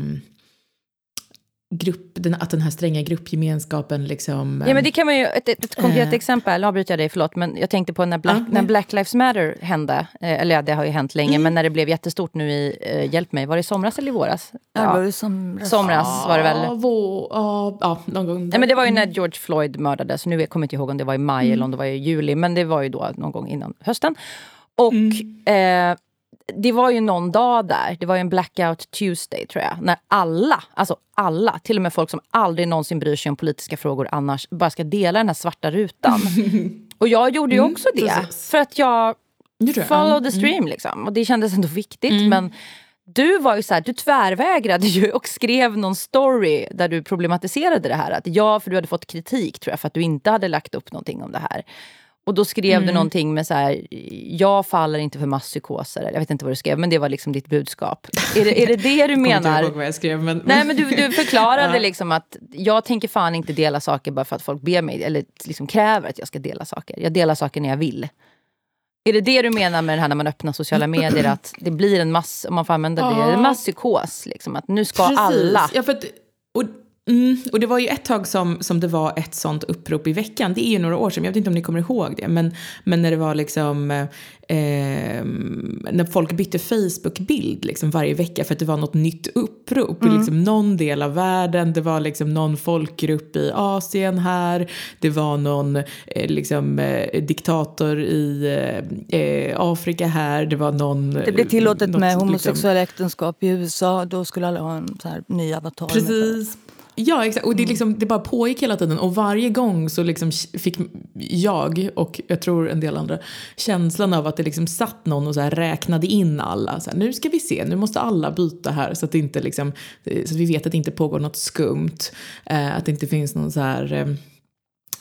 grupp, den, att den här stränga gruppgemenskapen liksom... Ja, men det kan man ju, ett, ett, ett konkret Eh. exempel, avbryter jag dig, förlåt, men jag tänkte på när Black, Ja, när. Black Lives Matter hände, eh, eller ja, det har ju hänt länge, Mm. men när det blev jättestort nu i, eh, hjälp mig, var det i somras eller i våras? Ja. Det var Ja, ju som somras var det väl. Ja, vå, ja, ja, någon gång. Nej, men det var ju när George Floyd mördades, nu kommer jag inte ihåg om det var i maj Mm. eller om det var i juli, men det var ju då någon gång innan hösten. Och Mm. eh, det var ju någon dag där, det var ju en blackout Tuesday tror jag, när alla, alltså alla, till och med folk som aldrig någonsin bryr sig om politiska frågor annars, bara ska dela den här svarta rutan. och jag gjorde ju också det, Mm, precis. för att jag Det follow Ja. the stream liksom. Och det kändes ändå viktigt. Men du var ju så här, du tvärvägrade ju och skrev någon story där du problematiserade det här. Att ja, för du hade fått kritik tror jag för att du inte hade lagt upp någonting om det här. Och då skrev du någonting med så här, jag faller inte för masspsykoser. Jag vet inte vad du skrev, men det var liksom ditt budskap. Är det är det, det du Jag inte menar? ihåg vad jag skrev, men... Nej men du, du förklarade Ja. liksom att jag tänker fan inte dela saker bara för att folk ber mig eller liksom kräver att jag ska dela saker. Jag delar saker när jag vill. Är det det du menar med det här när man öppnar sociala medier? Att det blir en mass, om man får använda det, en masspsykos. Liksom, att nu ska alla. Ja, för att, och, mm, och det var ju ett tag som, som det var ett sånt upprop i veckan. Det är ju några år sedan, jag vet inte om ni kommer ihåg det. Men, men när det var liksom... Eh, när folk bytte Facebook-bild liksom varje vecka för att det var något nytt upprop i liksom någon del av världen. Det var liksom någon folkgrupp i Asien här. Det var någon eh, liksom, eh, diktator i eh, eh, Afrika här. Det var någon... Det blev tillåtet något med liksom- homosexuella äktenskap i USA. Då skulle alla ha en så här ny avatar. Precis. Ja, exakt. Och det, liksom, det bara pågick hela tiden. Och varje gång så liksom fick jag, och jag tror en del andra, känslan av att det liksom satt någon och så räknade in alla. Så här, nu ska vi se, nu måste alla byta här så att, det inte liksom, så att vi vet att det inte pågår något skumt. Eh, att det inte finns någon så här... Eh,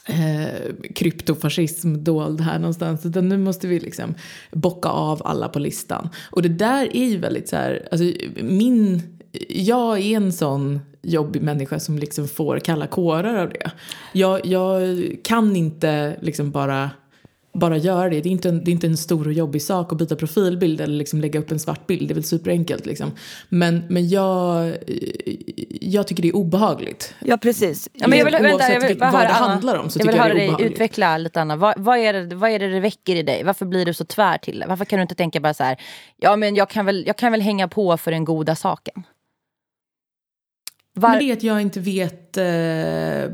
eh, kryptofascism dold här någonstans. Utan nu måste vi liksom bocka av alla på listan. Och det där är ju väldigt så här, alltså min, jag är en sån jobbig människa som liksom får kalla kårar av det. Jag, jag kan inte liksom bara bara göra det. Det är, inte en, det är inte en stor och jobbig sak att byta profilbild eller liksom lägga upp en svart bild. Det är väl superenkelt. Liksom. Men, men jag, jag tycker det är obehagligt. Ja, precis. Ja, men jag vill, vänta, jag vill, vad, vad det handlar om så jag vill höra jag dig utveckla lite, Anna. Vad, vad, är det, vad är det det väcker i dig? Varför blir du så tvär till det? Varför kan du inte tänka bara så här, ja men jag kan väl, jag kan väl hänga på för den goda saken? Var... Men det är att jag inte vet eh,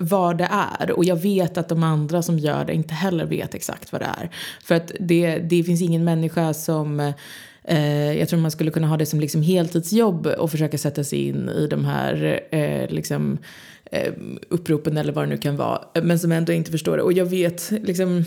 vad det är. Och jag vet att de andra som gör det inte heller vet exakt vad det är. För att det, det finns ingen människa som... Eh, jag tror man skulle kunna ha det som liksom heltidsjobb och försöka sätta sig in i de här eh, liksom, eh, uppropen eller vad det nu kan vara. Men som ändå inte förstår det. Och jag vet liksom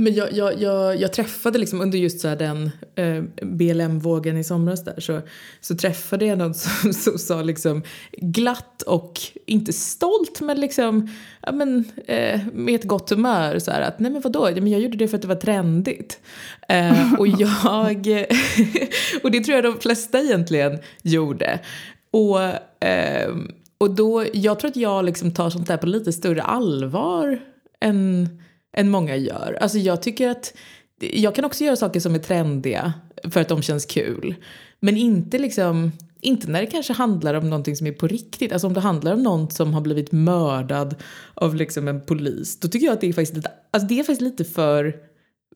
men jag, jag, jag, jag träffade liksom under just så den eh, BLM-vågen i somras där så, så träffade jag någon som, som sa liksom glatt och inte stolt men liksom ja, men, eh, med ett gott humör så här, att nej men vadå, men jag gjorde det för att det var trendigt. Eh, och jag, och det tror jag de flesta egentligen gjorde. Och, eh, och då, jag tror att jag liksom tar sånt där på lite större allvar än än många gör. Alltså jag tycker att jag kan också göra saker som är trendiga för att de känns kul. Men inte liksom inte när det kanske handlar om någonting som är på riktigt. Alltså om det handlar om någon som har blivit mördad av liksom en polis. Då tycker jag att det är faktiskt lite, alltså det är faktiskt lite för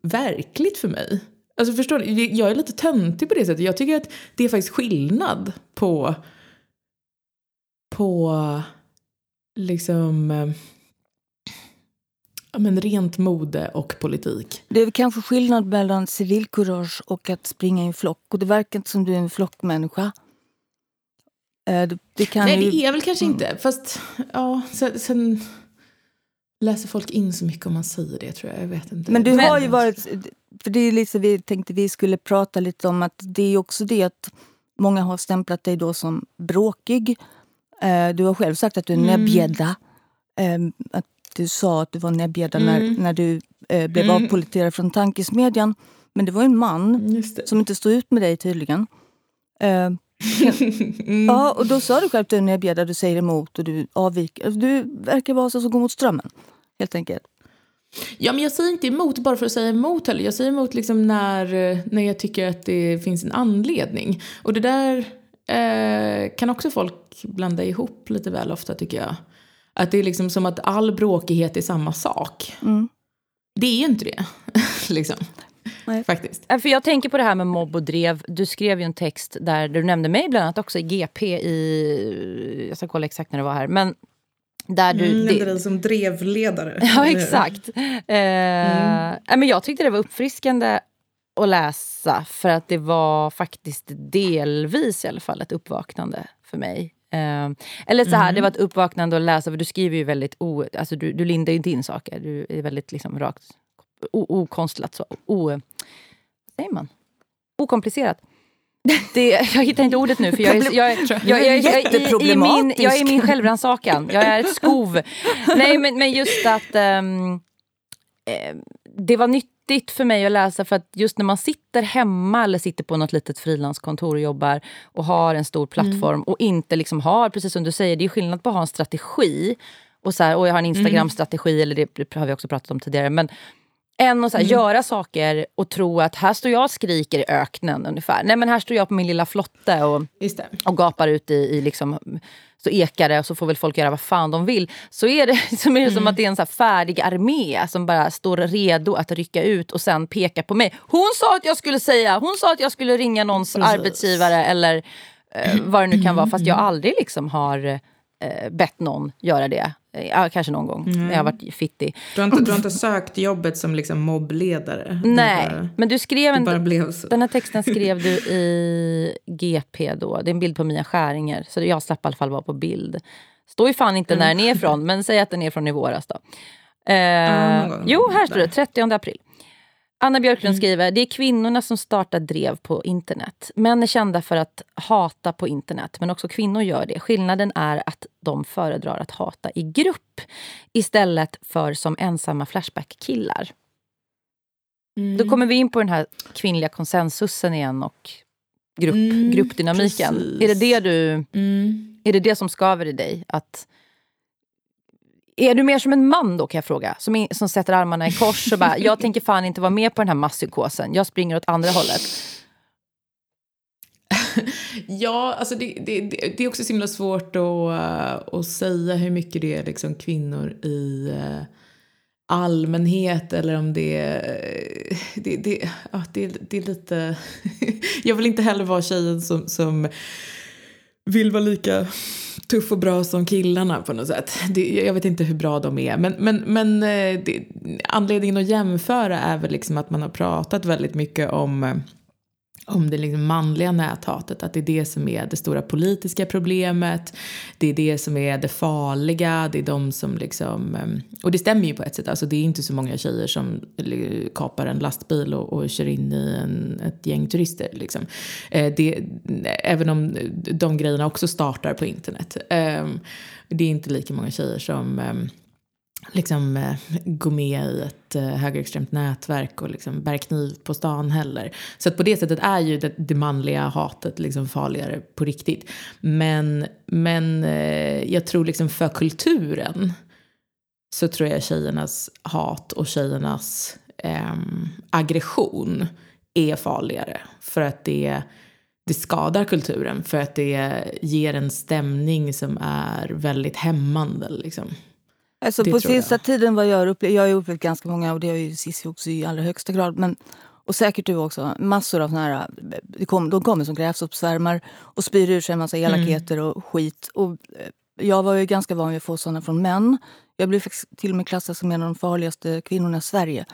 verkligt för mig. Alltså förstår ni? Jag är lite töntig på det sättet. Jag tycker att det är faktiskt skillnad på på liksom Ja, men rent mode och politik. Det är kanske skillnad mellan civilkurage och att springa i en flock. Och det verkar inte som du är en flockmänniska. Eh, det, det kan Nej, ju... det är väl kanske inte. Mm. Fast ja, sen, sen, läser folk in så mycket om man säger det tror jag. Jag vet inte. Men du har ju varit... För det är lite, vi tänkte vi skulle prata lite om att det är också det att många har stämplat dig då som bråkig. Eh, du har själv sagt att du är mm. näbbgädda. Ehm, att du sa att du var näbbgädda mm. när, när du eh, blev mm. avpoliterad från tankesmedjan. Men det var en man som inte stod ut med dig tydligen. Eh, mm. Ja, och då sa du själv att du är näbbgädda, du säger emot och du avviker. Alltså, du verkar vara så som går mot strömmen, helt enkelt. Ja, men jag säger inte emot bara för att säga emot heller. Jag säger emot liksom när, när jag tycker att det finns en anledning. Och det där eh, kan också folk blanda ihop lite väl ofta tycker jag. Att det är liksom som att all bråkighet är samma sak. Mm. Det är ju inte det. liksom. Nej. Faktiskt. För jag tänker på det här med mobb och drev. Du skrev ju en text där du nämnde mig bland annat också i GP i... Jag ska kolla exakt när det var här. Men där du... Mm, nämnde dig som drevledare. Ja, exakt. Eh, mm. men jag tyckte det var uppfriskande att läsa för att det var faktiskt delvis i alla fall ett uppvaknande för mig. Eh, eller så här, mm. det var ett uppvaknande att läsa, för du skriver ju väldigt... O, alltså du, du lindar ju inte in saker. Du är väldigt liksom rakt... okonstlat. Så, o, vad säger man? Okomplicerat. Det, jag hittar inte ordet nu för jag är, jag, är, jag, jag, jag, jag, i, i min, jag är min självrannsakan. Jag är ett skov. Nej men, men just att um, det var nytt nyttigt för mig att läsa för att just när man sitter hemma eller sitter på något litet frilanskontor och jobbar och har en stor plattform mm. och inte liksom har, precis som du säger, det är skillnad på att ha en strategi och, så här, och jag har en Instagram-strategi, mm. eller det, det har vi också pratat om tidigare. Men än att så här, mm. göra saker och tro att här står jag och skriker i öknen ungefär. Nej men här står jag på min lilla flotte och, och gapar ut i, i liksom, så ekar det och så får väl folk göra vad fan de vill. Så är det, som, är det mm. som att det är en så färdig armé som bara står redo att rycka ut och sen peka på mig. Hon sa att jag skulle säga, hon sa att jag skulle ringa någons Precis. arbetsgivare eller eh, vad det nu kan vara. Fast jag aldrig liksom har eh, bett någon göra det. Ja, kanske någon gång när jag varit fittig. Du har, inte, du har inte sökt jobbet som liksom mobbledare? Nej, bara, men du skrev en, den här texten skrev du i GP då. Det är en bild på Mia Skäringer, så jag slapp i alla fall vara på bild. Står ju fan inte när den är ifrån, men säg att den är från i våras då. Eh, gång jo, här står det, där. 30 april. Anna Björklund skriver, det är kvinnorna som startar drev på internet. Män är kända för att hata på internet, men också kvinnor gör det. Skillnaden är att de föredrar att hata i grupp istället för som ensamma Flashback-killar. Mm. Då kommer vi in på den här kvinnliga konsensusen igen och grupp, Mm, gruppdynamiken. precis. Är det det, du, Mm. är det det som skaver i dig? Att, är du mer som en man då kan jag fråga? Som, in, som sätter armarna i kors och bara, jag tänker fan inte vara med på den här masspsykosen. Jag springer åt andra hållet. Ja, alltså det, det, det, det är också så himla svårt att, uh, att säga hur mycket det är liksom kvinnor i uh, allmänhet eller om det är... Det, det, ja, det, det är lite... jag vill inte heller vara tjejen som, som vill vara lika tuff och bra som killarna på något sätt. Det, jag vet inte hur bra de är. Men, men, men eh, det, anledningen att jämföra är väl liksom att man har pratat väldigt mycket om eh, om det liksom manliga näthatet, att det är det som är det stora politiska problemet. Det är det som är det farliga, det är de som liksom... Ehm, och det stämmer ju på ett sätt, alltså det är inte så många tjejer som kapar en lastbil och, och kör in i en, ett gäng turister. Liksom. Eh, det, även om de grejerna också startar på internet. Ehm, det är inte lika många tjejer som ehm, liksom eh, gå med i ett eh, högerextremt nätverk och liksom bära kniv på stan heller. Så att på det sättet är ju det, det manliga hatet liksom farligare på riktigt. Men, men eh, jag tror liksom för kulturen så tror jag tjejernas hat och tjejernas ehm, aggression är farligare. För att det, det skadar kulturen, för att det ger en stämning som är väldigt hämmande. Liksom. Alltså Det på tror jag. sista tiden vad jag har upplevt, jag har upplevt ganska många och det har ju Cissi också i allra högsta grad. Men, och säkert du också. Massor av såna här, kom, de kommer som grävsoppsvärmar och spyr ur sig en massa elakheter och skit. Och eh, jag var ju ganska van vid att få såna från män. Jag blev faktiskt till och med klassad som en av de farligaste kvinnorna i Sverige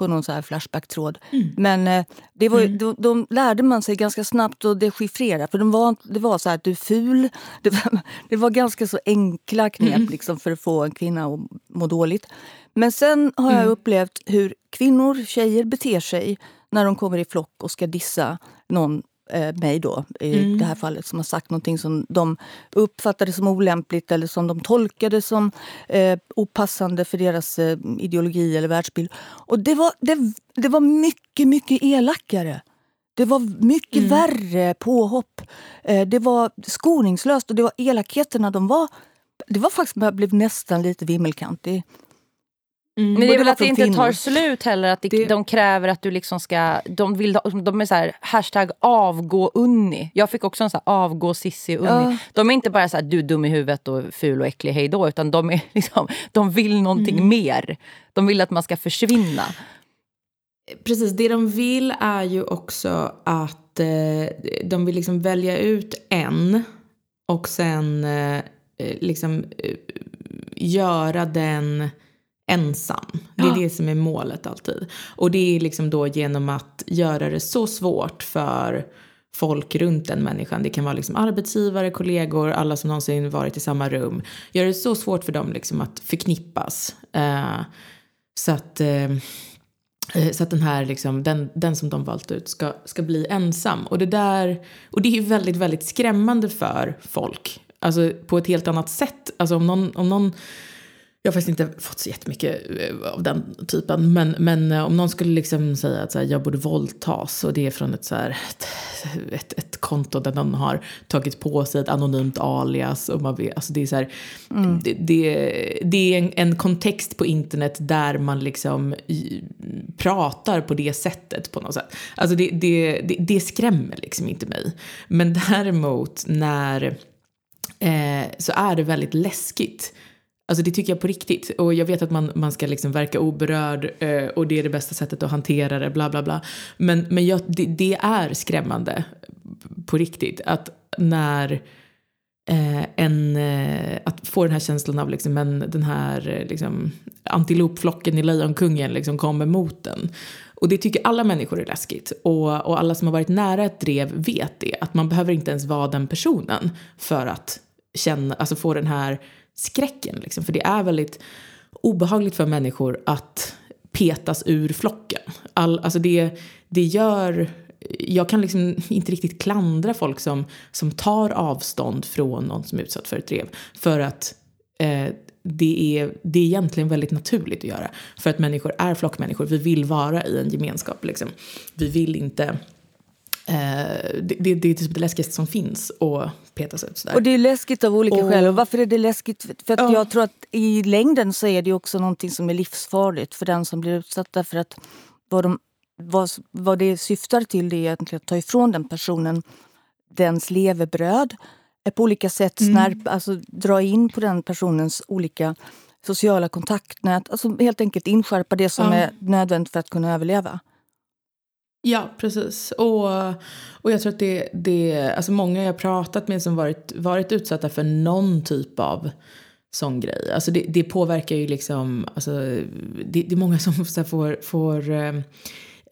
på någon så här Flashback-tråd. Men eh, det var, ju- de, de lärde man sig ganska snabbt att dechiffrera. För de var, det var så här att du är ful. Det var, det var ganska så enkla knep liksom, för att få en kvinna att må dåligt. Men sen har jag upplevt hur kvinnor, tjejer beter sig när de kommer i flock och ska dissa någon, eh, mig då i det här fallet, som har sagt någonting som de uppfattade som olämpligt eller som de tolkade som eh, opassande för deras eh, ideologi eller världsbild. Och det var, det, det var mycket, mycket elakare. Det var mycket värre påhopp. Eh, det var skoningslöst och det var elakheterna. De var, det var faktiskt, jag blev nästan lite vimmelkant. Det, Men det är väl att det inte tar slut heller. Att det, Det- de kräver att du liksom ska... De, vill, de är så här, hashtag avgå Unni. Jag fick också en så här, avgå Sissi Unni. Ja. De är inte bara så här, du är dum i huvudet och ful och äcklig, hej då. Utan de, är liksom, de vill någonting mer. De vill att man ska försvinna. Precis, det de vill är ju också att eh, de vill liksom välja ut en och sen eh, eh, liksom eh, göra den ensam. Det är Ja. det som är målet alltid. Och det är liksom då genom att göra det så svårt för folk runt den människan. Det kan vara liksom arbetsgivare, kollegor, alla som någonsin varit i samma rum. Gör det så svårt för dem liksom att förknippas. Eh, så att... Eh, Eh, Så att den här, liksom, den, den som de valt ut ska, ska bli ensam. Och det, där, och det är väldigt, väldigt skrämmande för folk. Alltså på ett helt annat sätt. Alltså om någon, om någon jag har faktiskt inte fått så jättemycket eh, av den typen. Men, men eh, om någon skulle liksom säga att här, jag borde våldtas och det är från ett, så här, ett, ett, ett konto där någon har tagit på sig ett anonymt alias. Och man vet, alltså det är, så här, det, det, det är en, en kontext på internet där man liksom i, pratar på det sättet på något sätt. Alltså det, det, det, det skrämmer liksom inte mig. Men däremot när eh, så är det väldigt läskigt. Alltså det tycker jag på riktigt. Och jag vet att man, man ska liksom verka oberörd eh, och det är det bästa sättet att hantera det, bla bla bla. Men, men jag, det, det är skrämmande på riktigt att när eh, en, eh, att få den här känslan av liksom en, den här eh, liksom, antilopflocken i Lejonkungen liksom kommer mot den. Och det tycker alla människor är läskigt. Och, och alla som har varit nära ett drev vet det. Att man behöver inte ens vara den personen för att känna, alltså få den här skräcken. Liksom. För det är väldigt obehagligt för människor att petas ur flocken. All, alltså det, det gör... Jag kan liksom inte riktigt klandra folk som, som tar avstånd från någon som är utsatt för ett drev. För att eh, det, är, det är egentligen väldigt naturligt att göra. För att människor är flockmänniskor. Vi vill vara i en gemenskap. Liksom. Vi vill inte det, det, det, är typ det läskigaste som finns att petas ut sådär. Och det är läskigt av olika och, skäl. Och varför är det läskigt? För att ja. jag tror att i längden så är det också någonting som är livsfarligt för den som blir utsatt. Därför att vad, de, vad, vad det syftar till det är egentligen att ta ifrån den personen dens levebröd. På olika sätt mm. snärp, alltså dra in på den personens olika sociala kontaktnät. Alltså helt enkelt inskärpa det som ja. är nödvändigt för att kunna överleva. Ja, precis. Och, och jag tror att det, det alltså många jag pratat med som varit, varit utsatta för någon typ av sån grej. Alltså det, det påverkar ju liksom, alltså det, det är många som får, får Eh,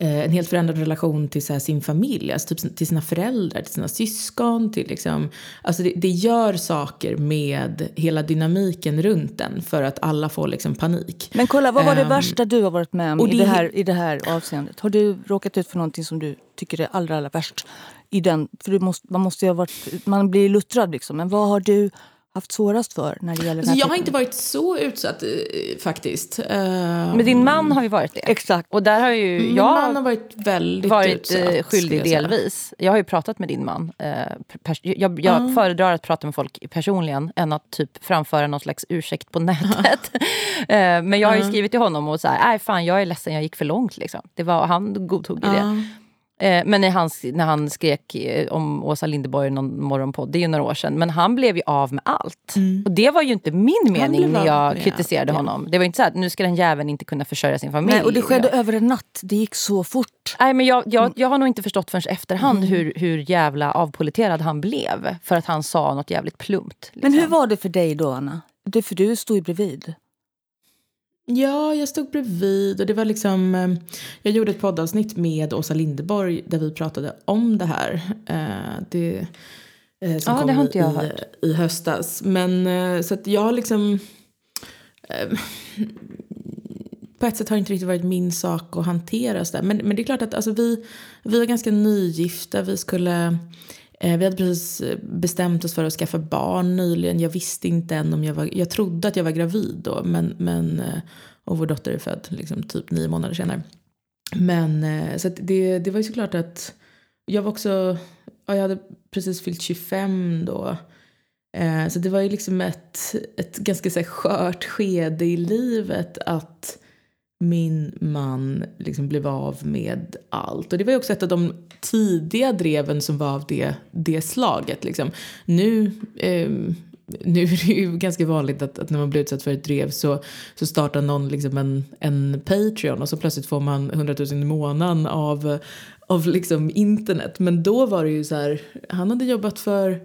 en helt förändrad relation till så sin familj, alltså typ till sina föräldrar, till sina syskon. Till liksom, alltså det, det, gör saker med hela dynamiken runt den för att alla får liksom panik. Men kolla, vad var det um, värsta du har varit med om i, det, här, i det här avseendet? Har du råkat ut för någonting som du tycker är allra, allra värst? I den, för du måste, man, måste ha varit, man blir luttrad liksom. Men vad har du haft svårast för när det gäller alltså, Jag har inte varit så utsatt eh, faktiskt. Uh, Men din man har ju varit det. Exakt. Och där har ju Min jag man har varit väldigt varit utsatt, eh, skyldig jag delvis. Jag har ju pratat med din man. Jag jag uh. föredrar att prata med folk personligen än att typ framföra någon slags ursäkt på nätet. men jag har ju skrivit till honom och så här, nej fan jag är ledsen jag gick för långt liksom. Det var, han godtog det. Eh, men när han, när han skrek eh, om Åsa Linderborg någon morgonpodd, det är ju några år sedan. Men han blev ju av med allt. Mm. Och det var ju inte min mening när jag kritiserade ja. honom. Det var inte så att nu ska den jäveln inte kunna försörja sin familj. Nej, och det skedde över en natt. Det gick så fort. Nej, men jag, jag, jag har nog inte förstått förrän efterhand mm. hur, hur jävla avpoliterad han blev. För att han sa något jävligt plumpt. Liksom. Men hur var det för dig då, Anna? Det, för du stod ju bredvid. Ja, jag stod bredvid och det var liksom... Eh, jag gjorde ett poddavsnitt med Åsa Lindeborg där vi pratade om det här. Eh, det, eh, som ja, kom det har inte jag i, hört. i höstas. Men så att jag liksom... På ett sätt har det inte riktigt varit min sak att hantera sådär. Men, men det är klart att alltså, vi, vi var ganska nygifta. Vi skulle... Eh, vi hade precis eh, bestämt oss för att skaffa barn nyligen. Jag visste inte än om jag var... Jag trodde att jag var gravid då. Men, men, eh, och vår dotter är född liksom, typ nio månader senare. Men så det, det var ju såklart att jag var också... Ja, jag hade precis fyllt 25 då. Så det var ju liksom ett, ett ganska så skört skede i livet att min man liksom blev av med allt. Och det var ju också ett av de tidiga dreven som var av det, det slaget. Liksom. Nu, eh, nu är det ju ganska vanligt att, att, när man blir utsatt för ett drev så, så startar någon liksom en, en Patreon och så plötsligt får man 100 000 i månaden av, av liksom internet. Men då var det ju så här, han hade jobbat för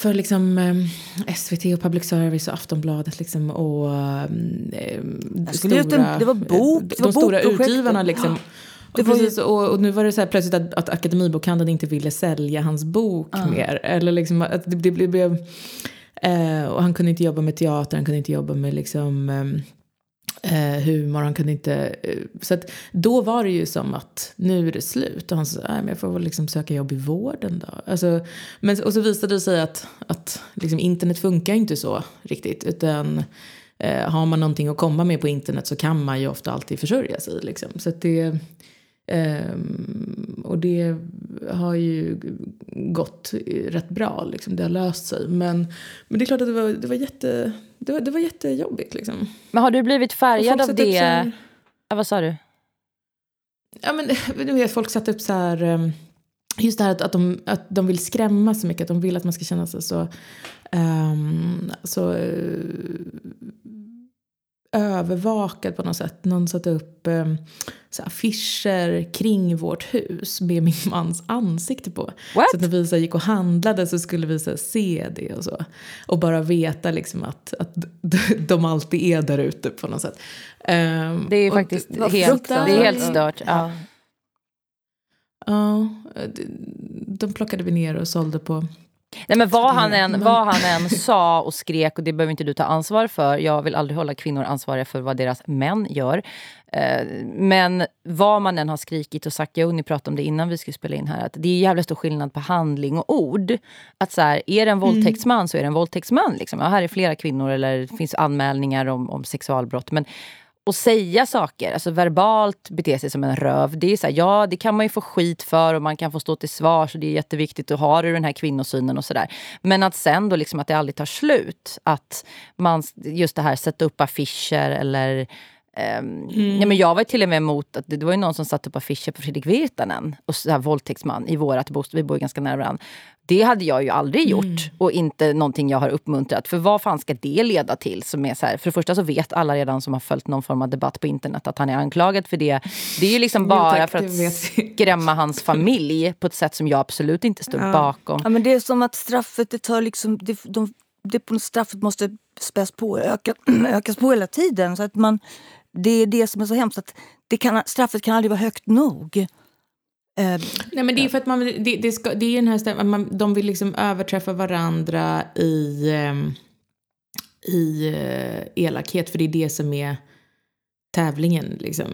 för liksom eh, SVT och public service och Aftonbladet liksom och eh, stora, en, det var bok, de, de stora utgivarna liksom. Och, precis, och, och, nu var det så här plötsligt att, att Akademibokhandeln inte ville sälja hans bok uh. mer. Eller liksom att det, det blev... Eh, och han kunde inte jobba med teater, han kunde inte jobba med liksom... Eh, humor. Han kunde inte... Eh, så att då var det ju som att nu är det slut. Och han sa, att men jag får väl liksom söka jobb i vården då. Alltså, men, och så visade det sig att, att liksom internet funkar inte så riktigt. Utan eh, har man någonting att komma med på internet så kan man ju ofta alltid försörja sig. Liksom. Så att det... Um, och det har ju gått rätt bra, liksom. det har löst sig. Men, men det är klart att det var, det var, jätte, det var, det var jättejobbigt. Liksom. Men har du blivit färgad av det? Här, ja, vad sa du? Ja, men, du vet, folk satte upp så här... Ehm, just det här att, att, de, att de vill skrämma så mycket, att de vill att man ska känna sig så... Um, så övervakad på något sätt. Någon satte upp eh, så affischer kring vårt hus med min mans ansikte på. What? Så att när vi så gick och handlade så skulle vi så se det och så. Och bara veta liksom att, att de alltid är där ute på något sätt. Um, det är faktiskt helt, det är helt stört. Ja. Ja, de plockade vi ner och sålde på Nej, men vad, han än, vad han än sa och skrek, och det behöver inte du ta ansvar för. Jag vill aldrig hålla kvinnor ansvariga för vad deras män gör. Eh, men vad man än har skrikit och sagt, jag och ni pratade om det innan vi skulle spela in här, att det är jävla stor skillnad på handling och ord. Att så här, är det en våldtäktsman så är det en våldtäktsman. Liksom. Ja, här är flera kvinnor eller det finns anmälningar om, om sexualbrott. Men och säga saker, alltså verbalt bete sig som en röv. Det är så här, ja, det kan man ju få skit för och man kan få stå till svars och det är jätteviktigt att ha den här kvinnosynen och sådär. Men att sen då liksom att det aldrig tar slut. Att man, just det här, sätta upp affischer eller Um, mm. ja, men jag var till och med emot att det, det var ju någon som satte upp affischer på Fredrik Virtanen och så här, våldtäktsman i vårat bostad. Vi bor ganska nära varandra. Det hade jag ju aldrig gjort mm. och inte någonting jag har uppmuntrat. För vad fan ska det leda till? Som är så här, för det första så vet alla redan som har följt någon form av debatt på internet att han är anklagad för det. Det är ju liksom bara jo, tack, för att skrämma hans familj på ett sätt som jag absolut inte står ja. bakom. Ja, men det är som att straffet, det tar liksom, det, de, det, straffet måste späs på, öka, ökas på hela tiden. Så att man det är det som är så hemskt. Att det kan, straffet kan aldrig vara högt nog. Uh, Nej, men det är för att man, det, det, ska, det är den här stämman, man, de vill liksom överträffa varandra i, um, i uh, elakhet, för det är det som är tävlingen. Liksom.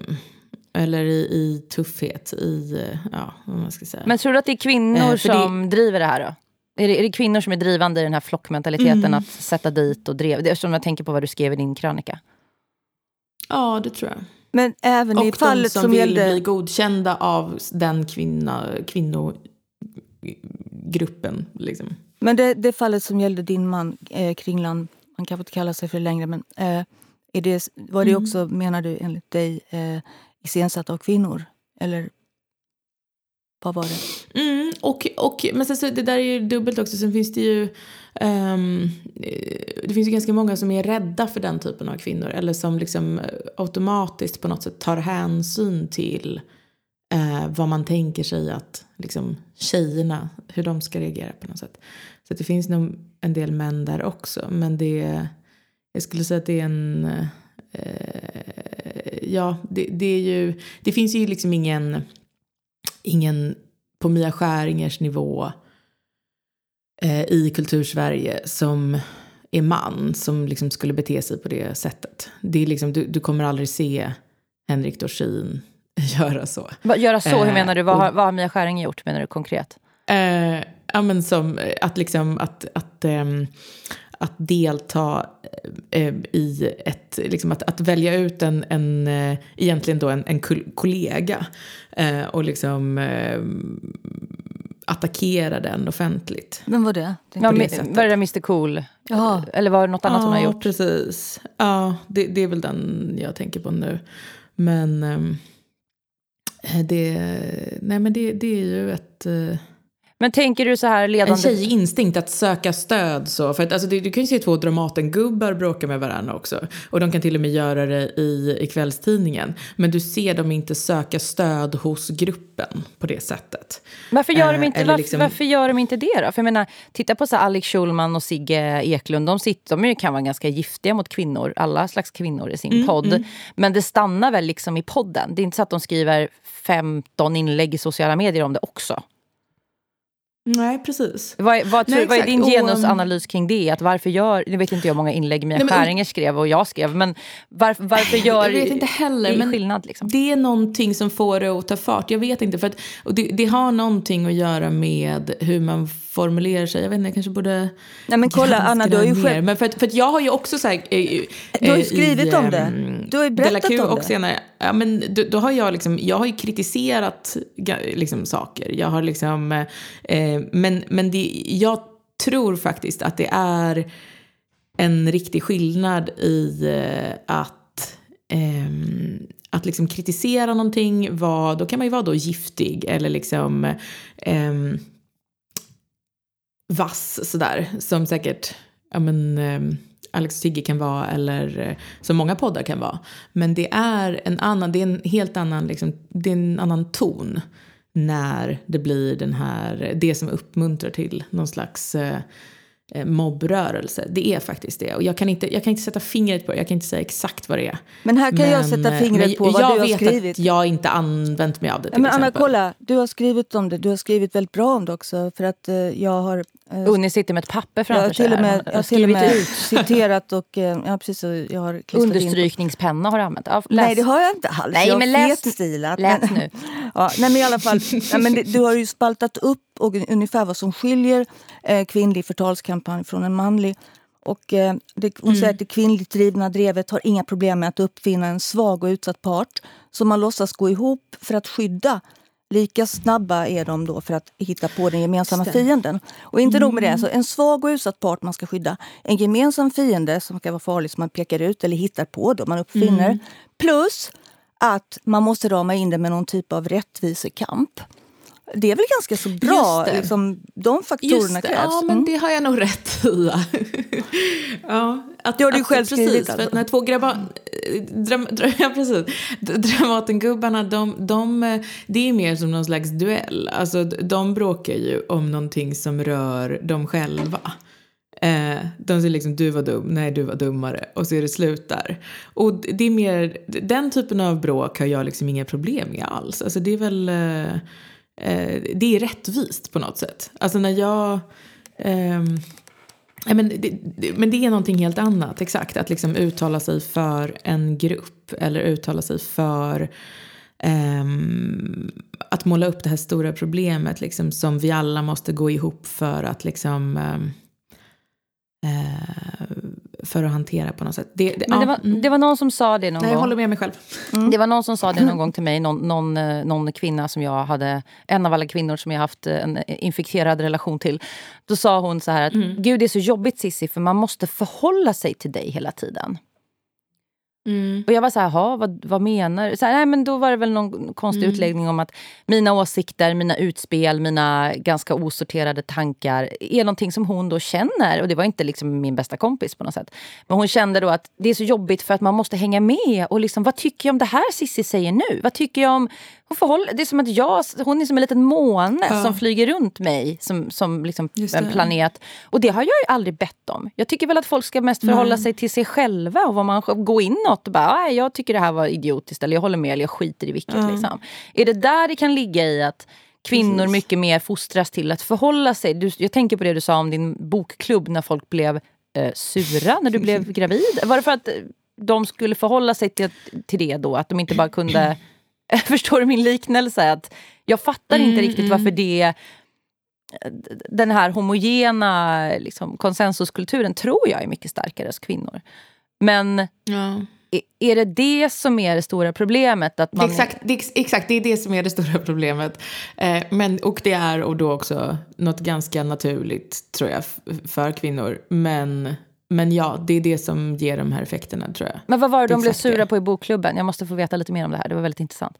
Eller i, i tuffhet, i, uh, ja, vad man ska säga. Men tror du att det är kvinnor som det, driver det här då? Är det, är det, kvinnor som är drivande i den här flockmentaliteten mm. att sätta dit och drev? Eftersom jag tänker på vad du skrev i din krönika. Ja, det tror jag. Men även och i fallet de som, som vill gällde... bli godkända av den kvinna, kvinnogruppen. Liksom. Men det, det fallet som gällde din man eh, Kringland, han kanske inte kallar sig för det längre, men eh, är det, var det mm. också, menar du, enligt dig, eh, iscensatt av kvinnor? Eller vad var det? Mm, och, och, men sen så, det där är ju dubbelt också. Sen finns det ju Ehm, eh, det finns ju ganska många som är rädda för den typen av kvinnor. Eller som liksom eh, automatiskt på något sätt tar hänsyn till uh, vad man tänker sig att liksom, tjejerna, hur de ska reagera på något sätt. Så det finns nog en del män där också. Men det, jag skulle säga att det är en... Uh, ja, det, det, är ju... Det finns ju liksom ingen ingen på Mia Skäringers nivå eh, i kultursverige som är man som liksom skulle bete sig på det sättet. Det är liksom, du, du kommer aldrig se Henrik Dorsin göra så. Göra så? Hur eh, menar du? Vad, har, vad har Mia Skäringer gjort menar du konkret? Eh, ja, men som att, liksom, att, att, ähm, att delta äh, i ett, liksom att, att välja ut en, en äh, egentligen då en, en kollega äh, och liksom attackera den offentligt. Vem var det? Ja, var det Mr Cool? Jaha. Eller var det något annat ja, hon har gjort? precis. Ja, det, det är väl den jag tänker på nu. Men ähm, det, nej, men det, det är ju ett men tänker du så här ledande... En tjejig instinkt att söka stöd så. För att, alltså, du, du kan ju se två Dramaten-gubbar bråka med varandra också. Och de kan till och med göra det i, i kvällstidningen. Men du ser dem inte söka stöd hos gruppen på det sättet. Varför gör de inte, eh, varför, liksom... varför gör de inte det då? För jag menar, titta på så Alex Schulman och Sigge Eklund. De, sitter, de kan vara ganska giftiga mot kvinnor, alla slags kvinnor i sin mm, podd. Mm. Men det stannar väl liksom i podden. Det är inte så att de skriver 15 inlägg i sociala medier om det också. Nej, precis. Vad, vad, tror, Nej, vad är din genusanalys kring det? Att varför gör, nu vet inte jag hur många inlägg Mia Skäringer skrev och jag skrev, men var, varför gör jag vet inte heller, men skillnad? Liksom? Det är någonting som får det att ta fart. Jag vet inte, för att, och det, det, har någonting att göra med hur man formulerar sig. Jag vet inte, jag kanske borde Nej, men kolla Anna, du har ju själv... Men för, att, för att jag har ju också så här, äh, Du har ju skrivit i, om det. Ehm, du har ju berättat om och senare, ja, men då, då, har jag liksom, jag har ju kritiserat liksom, saker. Jag har liksom, eh, Eh, men, men det, jag tror faktiskt att det är en riktig skillnad i eh, att eh, att liksom kritisera någonting, var, då kan man ju vara då giftig eller liksom eh, vass sådär. Som säkert ja, men, eh, Alex och Sigge kan vara eller eh, som många poddar kan vara. Men det är en annan, det är en helt annan, liksom, det är en annan ton när det blir den här, det som uppmuntrar till någon slags eh, eh, mobbrörelse. Det är faktiskt det. Och jag kan, inte, jag kan inte sätta fingret på det, jag kan inte säga exakt vad det är. Men här kan men, jag sätta fingret på vad du har skrivit. Jag vet att jag inte använt mig av det. Ja, men Anna, kolla. Du har skrivit om det. Du har skrivit väldigt bra om det också. För att uh, jag har... Uh, Unni sitter med ett papper framför sig. Jag har till och med ut. citerat och... Uh, ja, precis, jag har Understrykningspenna har du använt. Ja, nej, det har jag inte alls. Nej, jag men läs, stilat. läs nu. ja, nej, men i alla fall, nej, men det, du har ju spaltat upp och ungefär vad som skiljer eh, kvinnlig förtalskampanj från en manlig. Och, eh, det, hon mm. säger att det kvinnligt drivna drevet har inga problem med att uppfinna en svag och utsatt part som man låtsas gå ihop för att skydda. Lika snabba är de då för att hitta på den gemensamma fienden. Och inte mm. nog med det, alltså en svag och utsatt part man ska skydda. En gemensam fiende som kan vara farlig som man pekar ut eller hittar på, då man uppfinner. Mm. Plus att man måste rama in det med någon typ av rättvisekamp det är väl ganska så bra. Liksom, de faktorerna krävs. Ja, men mm. det har jag nog rätt i. ja, att, det har du att, själv skrivit. Precis, alltså. för när två grabbar... Dram, ja, precis. Dramatengubbarna, de, de, det är mer som någon slags duell. Alltså, de bråkar ju om någonting som rör dem själva. Eh, de säger liksom du var dum, nej du var dummare och så är det slut där. Och det är mer, den typen av bråk har jag liksom inga problem med alls. Alltså det är väl... Eh, eh, det är rättvist på något sätt. Alltså när jag... Eh, men, det, det, men det är någonting helt annat, exakt. Att liksom uttala sig för en grupp eller uttala sig för eh, att måla upp det här stora problemet liksom, som vi alla måste gå ihop för att liksom ehm, eh, för att hantera på något sätt. Det, det, Men det, var, mm. det var någon som sa det någon Nej, gång. Jag håller med mig själv. Mm. Det var någon som sa det någon gång till mig. Någon, någon, eh, någon, kvinna som jag hade, en av alla kvinnor som jag haft en infekterad relation till. Då sa hon så här att mm. Gud det är så jobbigt Sissi för man måste förhålla sig till dig hela tiden. Mm. Och jag var så här, vad, vad menar du? nej, men Då var det väl någon konstig mm. utläggning om att mina åsikter, mina utspel, mina ganska osorterade tankar är någonting som hon då känner. Och det var inte liksom min bästa kompis på något sätt. Men hon kände då att det är så jobbigt för att man måste hänga med. Och liksom, vad tycker jag om det här Sissi säger nu? Vad tycker jag om hon, förhåller, det är som att jag, hon är som en liten måne ja. som flyger runt mig som, som liksom en planet. Och det har jag ju aldrig bett om. Jag tycker väl att folk ska mest förhålla Nej. sig till sig själva och vad man går inåt och bara jag tycker det här var idiotiskt eller jag håller med eller jag skiter i vilket. Ja. Liksom. Är det där det kan ligga i att kvinnor Precis. mycket mer fostras till att förhålla sig? Du, jag tänker på det du sa om din bokklubb när folk blev eh, sura när du blev gravid. Var det för att de skulle förhålla sig till, till det då? Att de inte bara kunde Förstår du min liknelse? Att jag fattar mm, inte riktigt varför mm. det den här homogena liksom, konsensuskulturen tror jag är mycket starkare hos kvinnor. Men ja. är det det som är det stora problemet? Att man... exakt, det, exakt, det är det som är det stora problemet. Eh, men, och det är och då också något ganska naturligt, tror jag, för kvinnor. Men men ja, det är det som ger de här effekterna tror jag. Men vad var det de blev sura på i bokklubben? Jag måste få veta lite mer om det här. Det var väldigt intressant.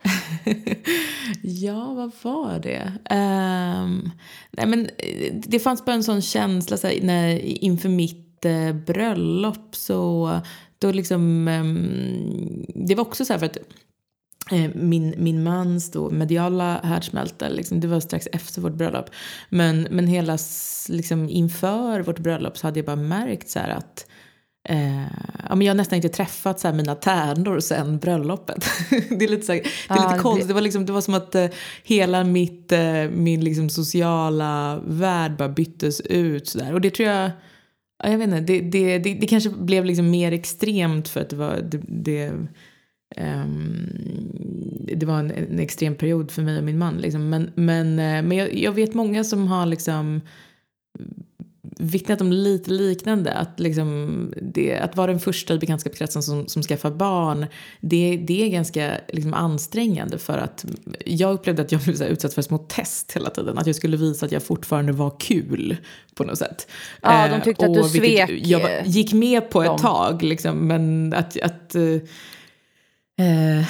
ja, vad var det? Um, nej men det fanns bara en sån känsla så här, när, inför mitt uh, bröllop så då liksom um, det var också så här för att Eh, min, min mans då mediala härdsmälta, liksom, det var strax efter vårt bröllop. Men, men hela liksom, inför vårt bröllop så hade jag bara märkt så att Eh, ja, men jag har nästan inte träffat så mina tärnor sen bröllopet. det är lite, så här, det är ah, lite konstigt. Det... var liksom, det var som att eh, hela mitt, eh, min liksom, sociala värld bara byttes ut. Så där. Och det tror jag... Ja, jag vet inte, det, det, det, det kanske blev liksom mer extremt för att det var... det, det det var en, en, extrem period för mig och min man. Liksom. Men, men, eh, men jag, jag, vet många som har liksom vittnat om lite liknande. Att, liksom, det, att vara den första i bekantskapskretsen som, som skaffar barn, det, det är ganska liksom, ansträngande. För att jag upplevde att jag blev utsatt för små test hela tiden. Att jag skulle visa att jag fortärande var kul på något sätt. Ja, de tyckte eh, att du svek. Jag gick med på ett dem. tag, liksom, men att, att eh,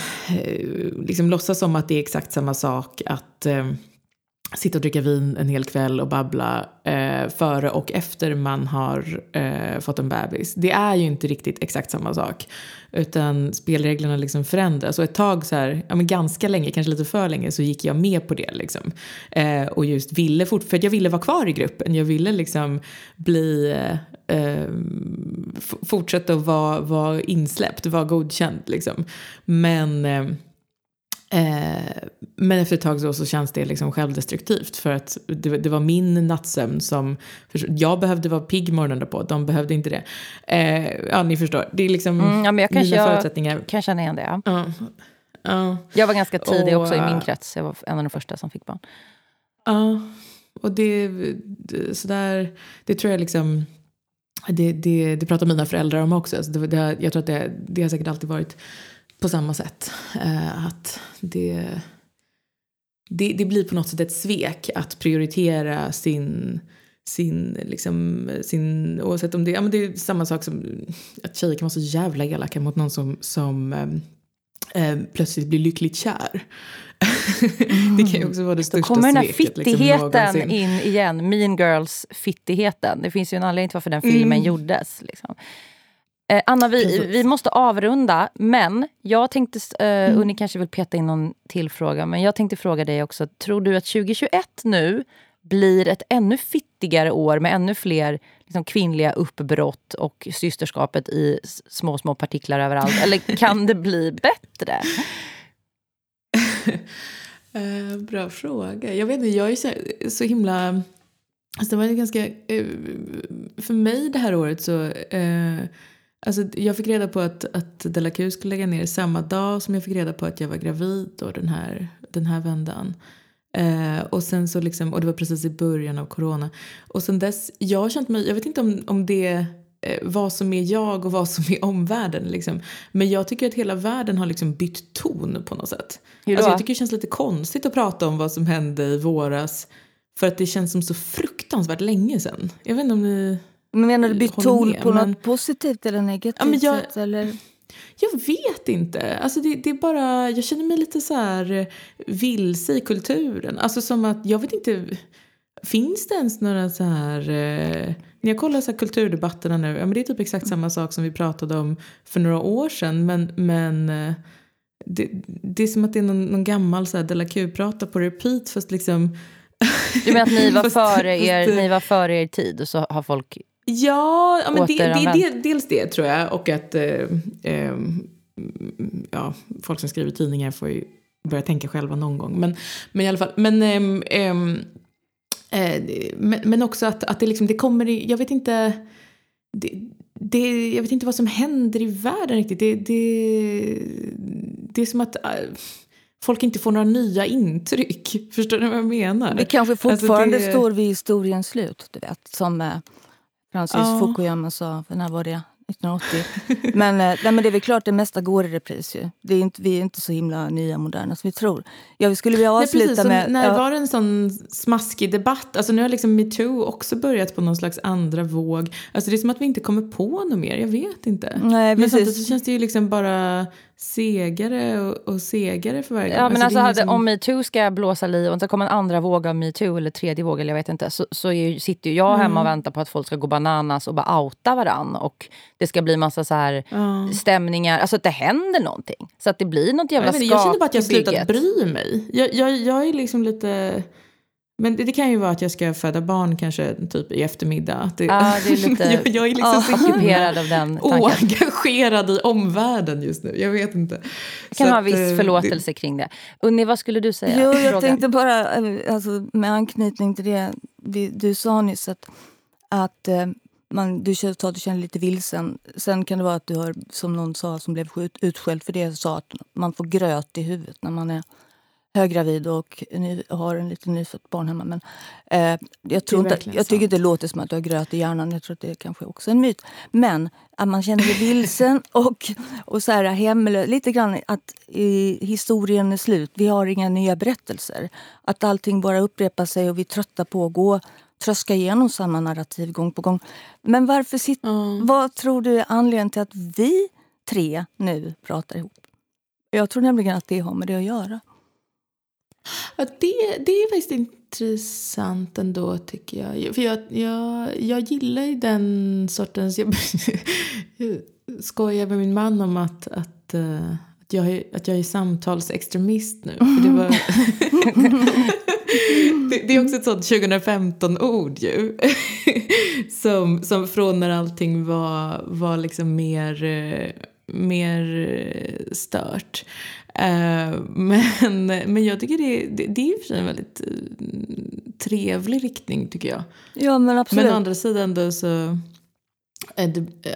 liksom låtsas som att det är exakt samma sak att, eh, sitta och dricka vin en hel kväll och babbla eh, före och efter man har eh, fått en bebis. Det är ju inte riktigt exakt samma sak. Utan spelreglerna liksom förändras. Och ett tag, så här, ja, men ganska länge, kanske lite för länge, så gick jag med på det. Liksom. Eh, och just ville fort, för jag ville vara kvar i gruppen. Jag ville liksom bli, eh, eh, fortsätta att vara, vara insläppt, vara godkänd. Liksom. Men eh, Eh, men efter ett tag så, så känns det liksom självdestruktivt för att det, det var min nattsömn som... Jag behövde vara pigg morgonen på, de behövde inte det. Eh, ja, ni förstår. Det är liksom mm, ja, men jag mina kanske, förutsättningar. Jag kan känna igen det, ja. ja. ja. Jag var ganska tidig och, också i min krets. Jag var en av de första som fick barn. Ja, och det, det, sådär, det tror jag liksom... Det, det, det pratar mina föräldrar om också. Alltså det, det, jag tror att det, det har säkert alltid varit på samma sätt. Eh, att det, det, det, blir på något sätt ett svek att prioritera sin, sin, liksom, sin oavsett om det, ja, men det är samma sak som att tjejer kan vara så jävla elaka mot någon som, som ehm, eh, plötsligt blir lyckligt kär. Mm. det kan ju också vara det största sveket. Då kommer den här liksom, fittigheten liksom, in igen. Mean Girls fittigheten. Det finns ju en anledning till varför den filmen mm. gjordes. Liksom. Eh, Anna, vi, vi måste avrunda. Men jag tänkte, eh, mm. och ni kanske vill peta in någon till fråga, men jag tänkte fråga dig också. Tror du att 2021 nu blir ett ännu fittigare år med ännu fler liksom, kvinnliga uppbrott och systerskapet i små, små partiklar överallt? Eller kan det bli bättre? eh, bra fråga. Jag vet inte, jag är så, så himla... Alltså det var ganska... Eh, för mig det här året så... Eh, Alltså, jag fick reda på att, att Della Q skulle lägga ner samma dag som jag fick reda på att jag var gravid och den här, den här vändan. Eh, och sen så liksom, och det var precis i början av corona. Och sen dess, jag har känt mig, jag vet inte om, om det eh, vad som är jag och vad som är omvärlden. Liksom. Men jag tycker att hela världen har liksom bytt ton på något sätt. Alltså, jag tycker det känns lite konstigt att prata om vad som hände i våras. För att det känns som så fruktansvärt länge sedan. Jag vet inte om ni... Men menar du bytt ton på men... något positivt eller negativt ja, men jag, sätt? Eller? Jag vet inte. Alltså det, det, är bara, jag känner mig lite så här eh, vilse i kulturen. Alltså som att, jag vet inte, finns det ens några så här... Eh, när jag kollar så här kulturdebatterna nu, ja men det är typ exakt samma sak som vi pratade om för några år sedan. Men, men eh, det, det är som att det är någon, någon gammal så här Della Q-prata på repeat fast liksom... Du menar att ni var, före er, ni var före er tid och så har folk Ja, ja men det, det, det, dels det tror jag. Och att eh, eh, ja, folk som skriver tidningar får ju börja tänka själva någon gång. Men, men i alla fall. Men, ehm, ehm, eh, men, men, också att, att det, liksom, det kommer i, Jag vet inte... Det, det, jag vet inte vad som händer i världen riktigt. Det, det, det är som att... Äh, folk inte får några nya intryck. Förstår du vad jag menar? Vi kanske fortfarande alltså det... står vid historiens slut. Du vet, som eh, Francis ja. Fukuyama sa, för när var det? 1980. men, eh, nej, men det är väl klart det mesta går i repris. Ju. Det är inte, vi är inte så himla nya moderna som vi tror. Jag skulle vilja avsluta nej, med... När ja. var det en sån smaskig debatt? Alltså nu har liksom metoo också börjat på någon slags andra våg. Alltså det är som att vi inte kommer på något mer. Jag vet inte. Nej, men samtidigt så känns det ju liksom bara segare och, och segare för varje gång. Ja, men alltså, alltså hade, om metoo ska blåsa li och så kommer en andra våg av metoo eller tredje våg eller jag vet inte så, så är, sitter ju jag mm. hemma och väntar på att folk ska gå bananas och bara outa varann och det ska bli massa så här mm. stämningar, alltså att det händer någonting. Så att det blir något jävla skak Jag känner bara att jag har slutat bry mig. Jag, jag, jag är liksom lite men det, det, kan ju vara att jag ska föda barn kanske typ i eftermiddag. Det, ja, det är lite jag, jag är liksom oh, så ockuperad av den tanken. Oengagerad i omvärlden just nu. Jag vet inte. Jag kan så ha att, viss eh, förlåtelse det, kring det. Unni, vad skulle du säga? Jo, jag Frågan. tänkte bara, eh, alltså, med anknytning till det du, du sa nyss, att, att eh, man, du sa att du känner lite vilsen. Sen kan det vara att du har, som någon sa som blev utskälld för det, sa att man får gröt i huvudet när man är höggravid och ny, har en liten nyfött barn hemma. Men, eh, jag, tror inte, jag tycker inte det låter som att du har gröt i hjärnan. Jag tror att det är kanske också en myt. Men att man känner sig vilsen och, och så här hemlös. Lite grann att i, historien är slut. Vi har inga nya berättelser. Att allting bara upprepar sig och vi är trötta på att gå tröska igenom samma narrativ gång på gång. Men varför sit, mm. vad tror du är anledningen till att vi tre nu pratar ihop? Jag tror nämligen att det har med det att göra. Ja, det, det är faktiskt intressant ändå tycker jag. För jag, jag, jag gillar ju den sortens... Jag, jag skojar med min man om att, att, eh, att, jag, är, att jag är samtalsextremist nu. För det, var det, det, är också ett sånt 2015-ord ju. som, som från när allting var, var liksom mer, eh, mer eh, stört. Uh, men, men jag tycker det, det, det är för en väldigt uh, trevlig riktning tycker jag. Ja men absolut. Men å andra sidan då så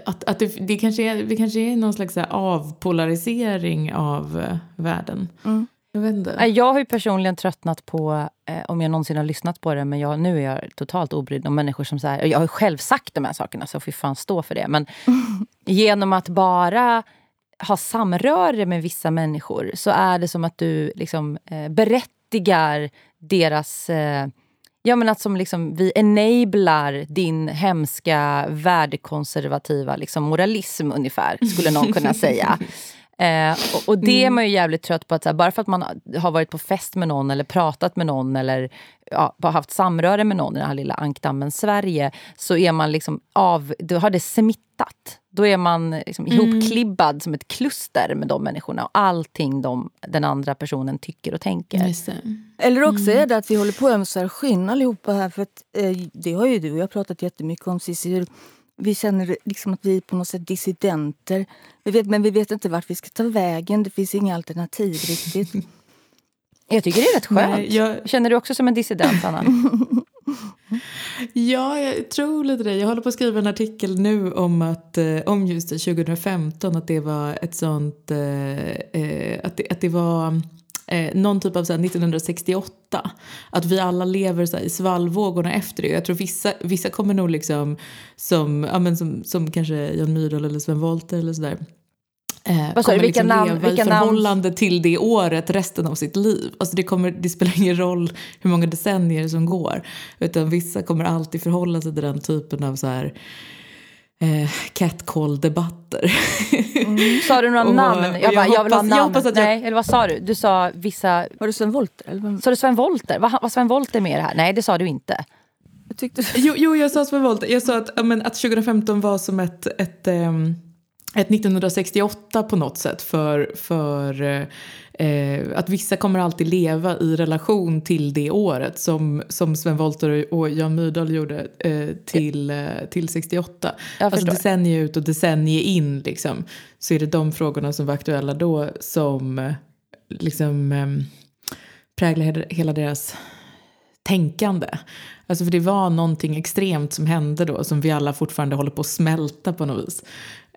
att, att det, det, kanske är, det kanske är någon slags avpolarisering av uh, världen. Mm. Jag vet inte. Jag har ju personligen tröttnat på, eh, om jag någonsin har lyssnat på det, men jag, nu är jag totalt obrydd om människor som så här, Jag har själv sagt de här sakerna, så fy fan stå för det. Men genom att bara ha samröre med vissa människor så är det som att du liksom, eh, berättigar deras... Eh, ja, men att som liksom, vi enablar din hemska värdekonservativa liksom, moralism ungefär, skulle någon kunna säga. Eh, och, och, det är mm. man ju jävligt trött på. att här, Bara för att man har varit på fest med någon eller pratat med någon eller ja, haft samröre med någon i den här lilla ankdammen Sverige så är man liksom av, då har det smittat. Då är man liksom mm. ihopklibbad som ett kluster med de människorna och allting de, den andra personen tycker och tänker. Eller också mm. är det att vi håller på att ömsa skinn allihopa här. För att, eh, det har ju du och jag pratat jättemycket om Cissi vi känner liksom att vi är på något sätt dissidenter. Vi vet, men vi vet inte vart vi ska ta vägen. Det finns inga alternativ riktigt. Jag tycker det är rätt skönt. Nej, jag... Känner du också som en dissident, Anna? ja, jag tror lite det. Jag håller på att skriva en artikel nu om, att, eh, om just 2015, att det var ett sånt... Eh, eh, att, det, att det var eh, någon typ av så här, 1968. Att vi alla lever så i svallvågorna efter det. Jag tror vissa, vissa kommer nog liksom som, ja, men som, som kanske Jan Myrdal eller Sven Wollter eller sådär. Eh, Vad kommer liksom namn, leva i förhållande namn? till det året resten av sitt liv. Alltså det, kommer, det spelar ingen roll hur många decennier som går. Utan vissa kommer alltid förhålla sig till den typen av så här, eh, catcall-debatter. Mm. Sa du några och, namn? Jag, bara, jag, jag vill ha namn. Jag att Nej, eller vad sa du? Du sa vissa... Var det Sven Wollter? Eller? Sa du Sven Wollter? Var, var Sven Wollter med i det här? Nej, det sa du inte. Jag tyckte... jo, jo, jag sa Sven Wollter. Jag sa att, men, att 2015 var som ett, ett, um, ett 1968 på något sätt för, för uh, Eh, att vissa kommer alltid leva i relation till det året som, som Sven Wollter och Jan Myrdal gjorde eh, till, eh, till 68. Alltså decennier ut och decennier in liksom, så är det de frågorna som var aktuella då som eh, liksom eh, präglar hela deras tänkande. Alltså för det var någonting extremt som hände då som vi alla fortfarande håller på att smälta på något vis.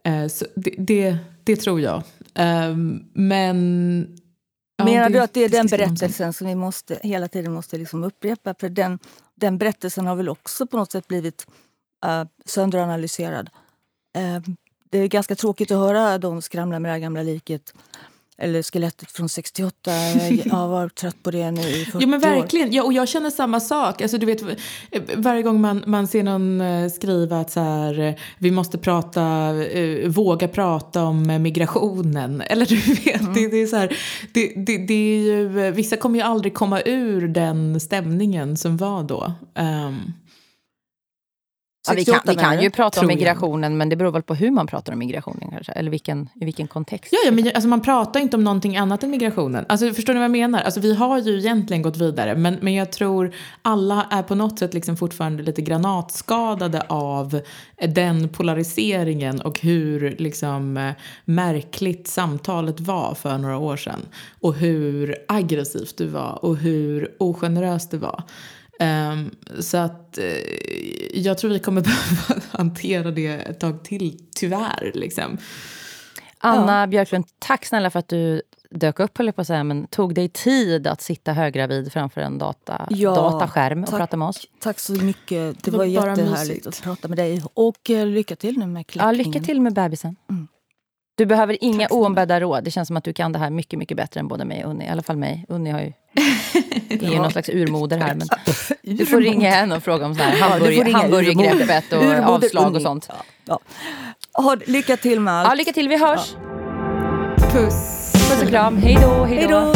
Eh, det, det, det, tror jag. Um, men Ja, Menar du att det är den berättelsen som vi måste, hela tiden måste liksom upprepa? För den, den berättelsen har väl också på något sätt blivit uh, sönderanalyserad. Uh, det är ganska tråkigt att höra dem skramla med det här gamla liket eller skelettet från 68. Jag har varit trött på det nu i 40 ja, men verkligen. Ja, och jag känner samma sak. Alltså, du vet, varje gång man, man ser någon eh, skriva att så här, eh, vi måste prata, uh, våga prata om migrationen. Eller du vet, mm. det, det, är så här, det, det, det, är ju, vissa kommer ju aldrig komma ur den stämningen som var då. Um, Ja, vi kan, vi kan ju prata om migrationen, men det beror väl på hur man pratar om migrationen kanske, eller vilken, i vilken kontext. Ja, ja men alltså, man pratar inte om någonting annat än migrationen. Alltså, förstår ni vad jag menar? Alltså, vi har ju egentligen gått vidare, men, men jag tror alla är på något sätt liksom fortfarande lite granatskadade av den polariseringen och hur liksom, märkligt samtalet var för några år sedan. Och hur aggressivt det var och hur ogeneröst det var. Um, så att uh, jag tror vi kommer behöva hantera det ett tag till, tyvärr. Liksom. Anna ja. Björklund, tack snälla för att du dök upp, höll på att säga, men tog dig tid att sitta höggravid framför en data, ja, dataskärm och tack, prata med oss. Tack så mycket. Det, det var, var jättehärligt att prata med dig. Och uh, lycka till nu med klippningen. Ja, lycka till med bebisen. Mm. Du behöver inga oombedda råd. Det känns som att du kan det här mycket, mycket bättre än både mig och Unni. I alla fall mig. Unni har ju, är ju någon slags urmoder här. Men du får ringa henne och fråga om så här hamburg, hamburgergreppet och urmoder, avslag och sånt. Ja. Ja. lycka till med allt. Ja, lycka till. Vi hörs. Puss. Puss och kram. Hej då. Hej då.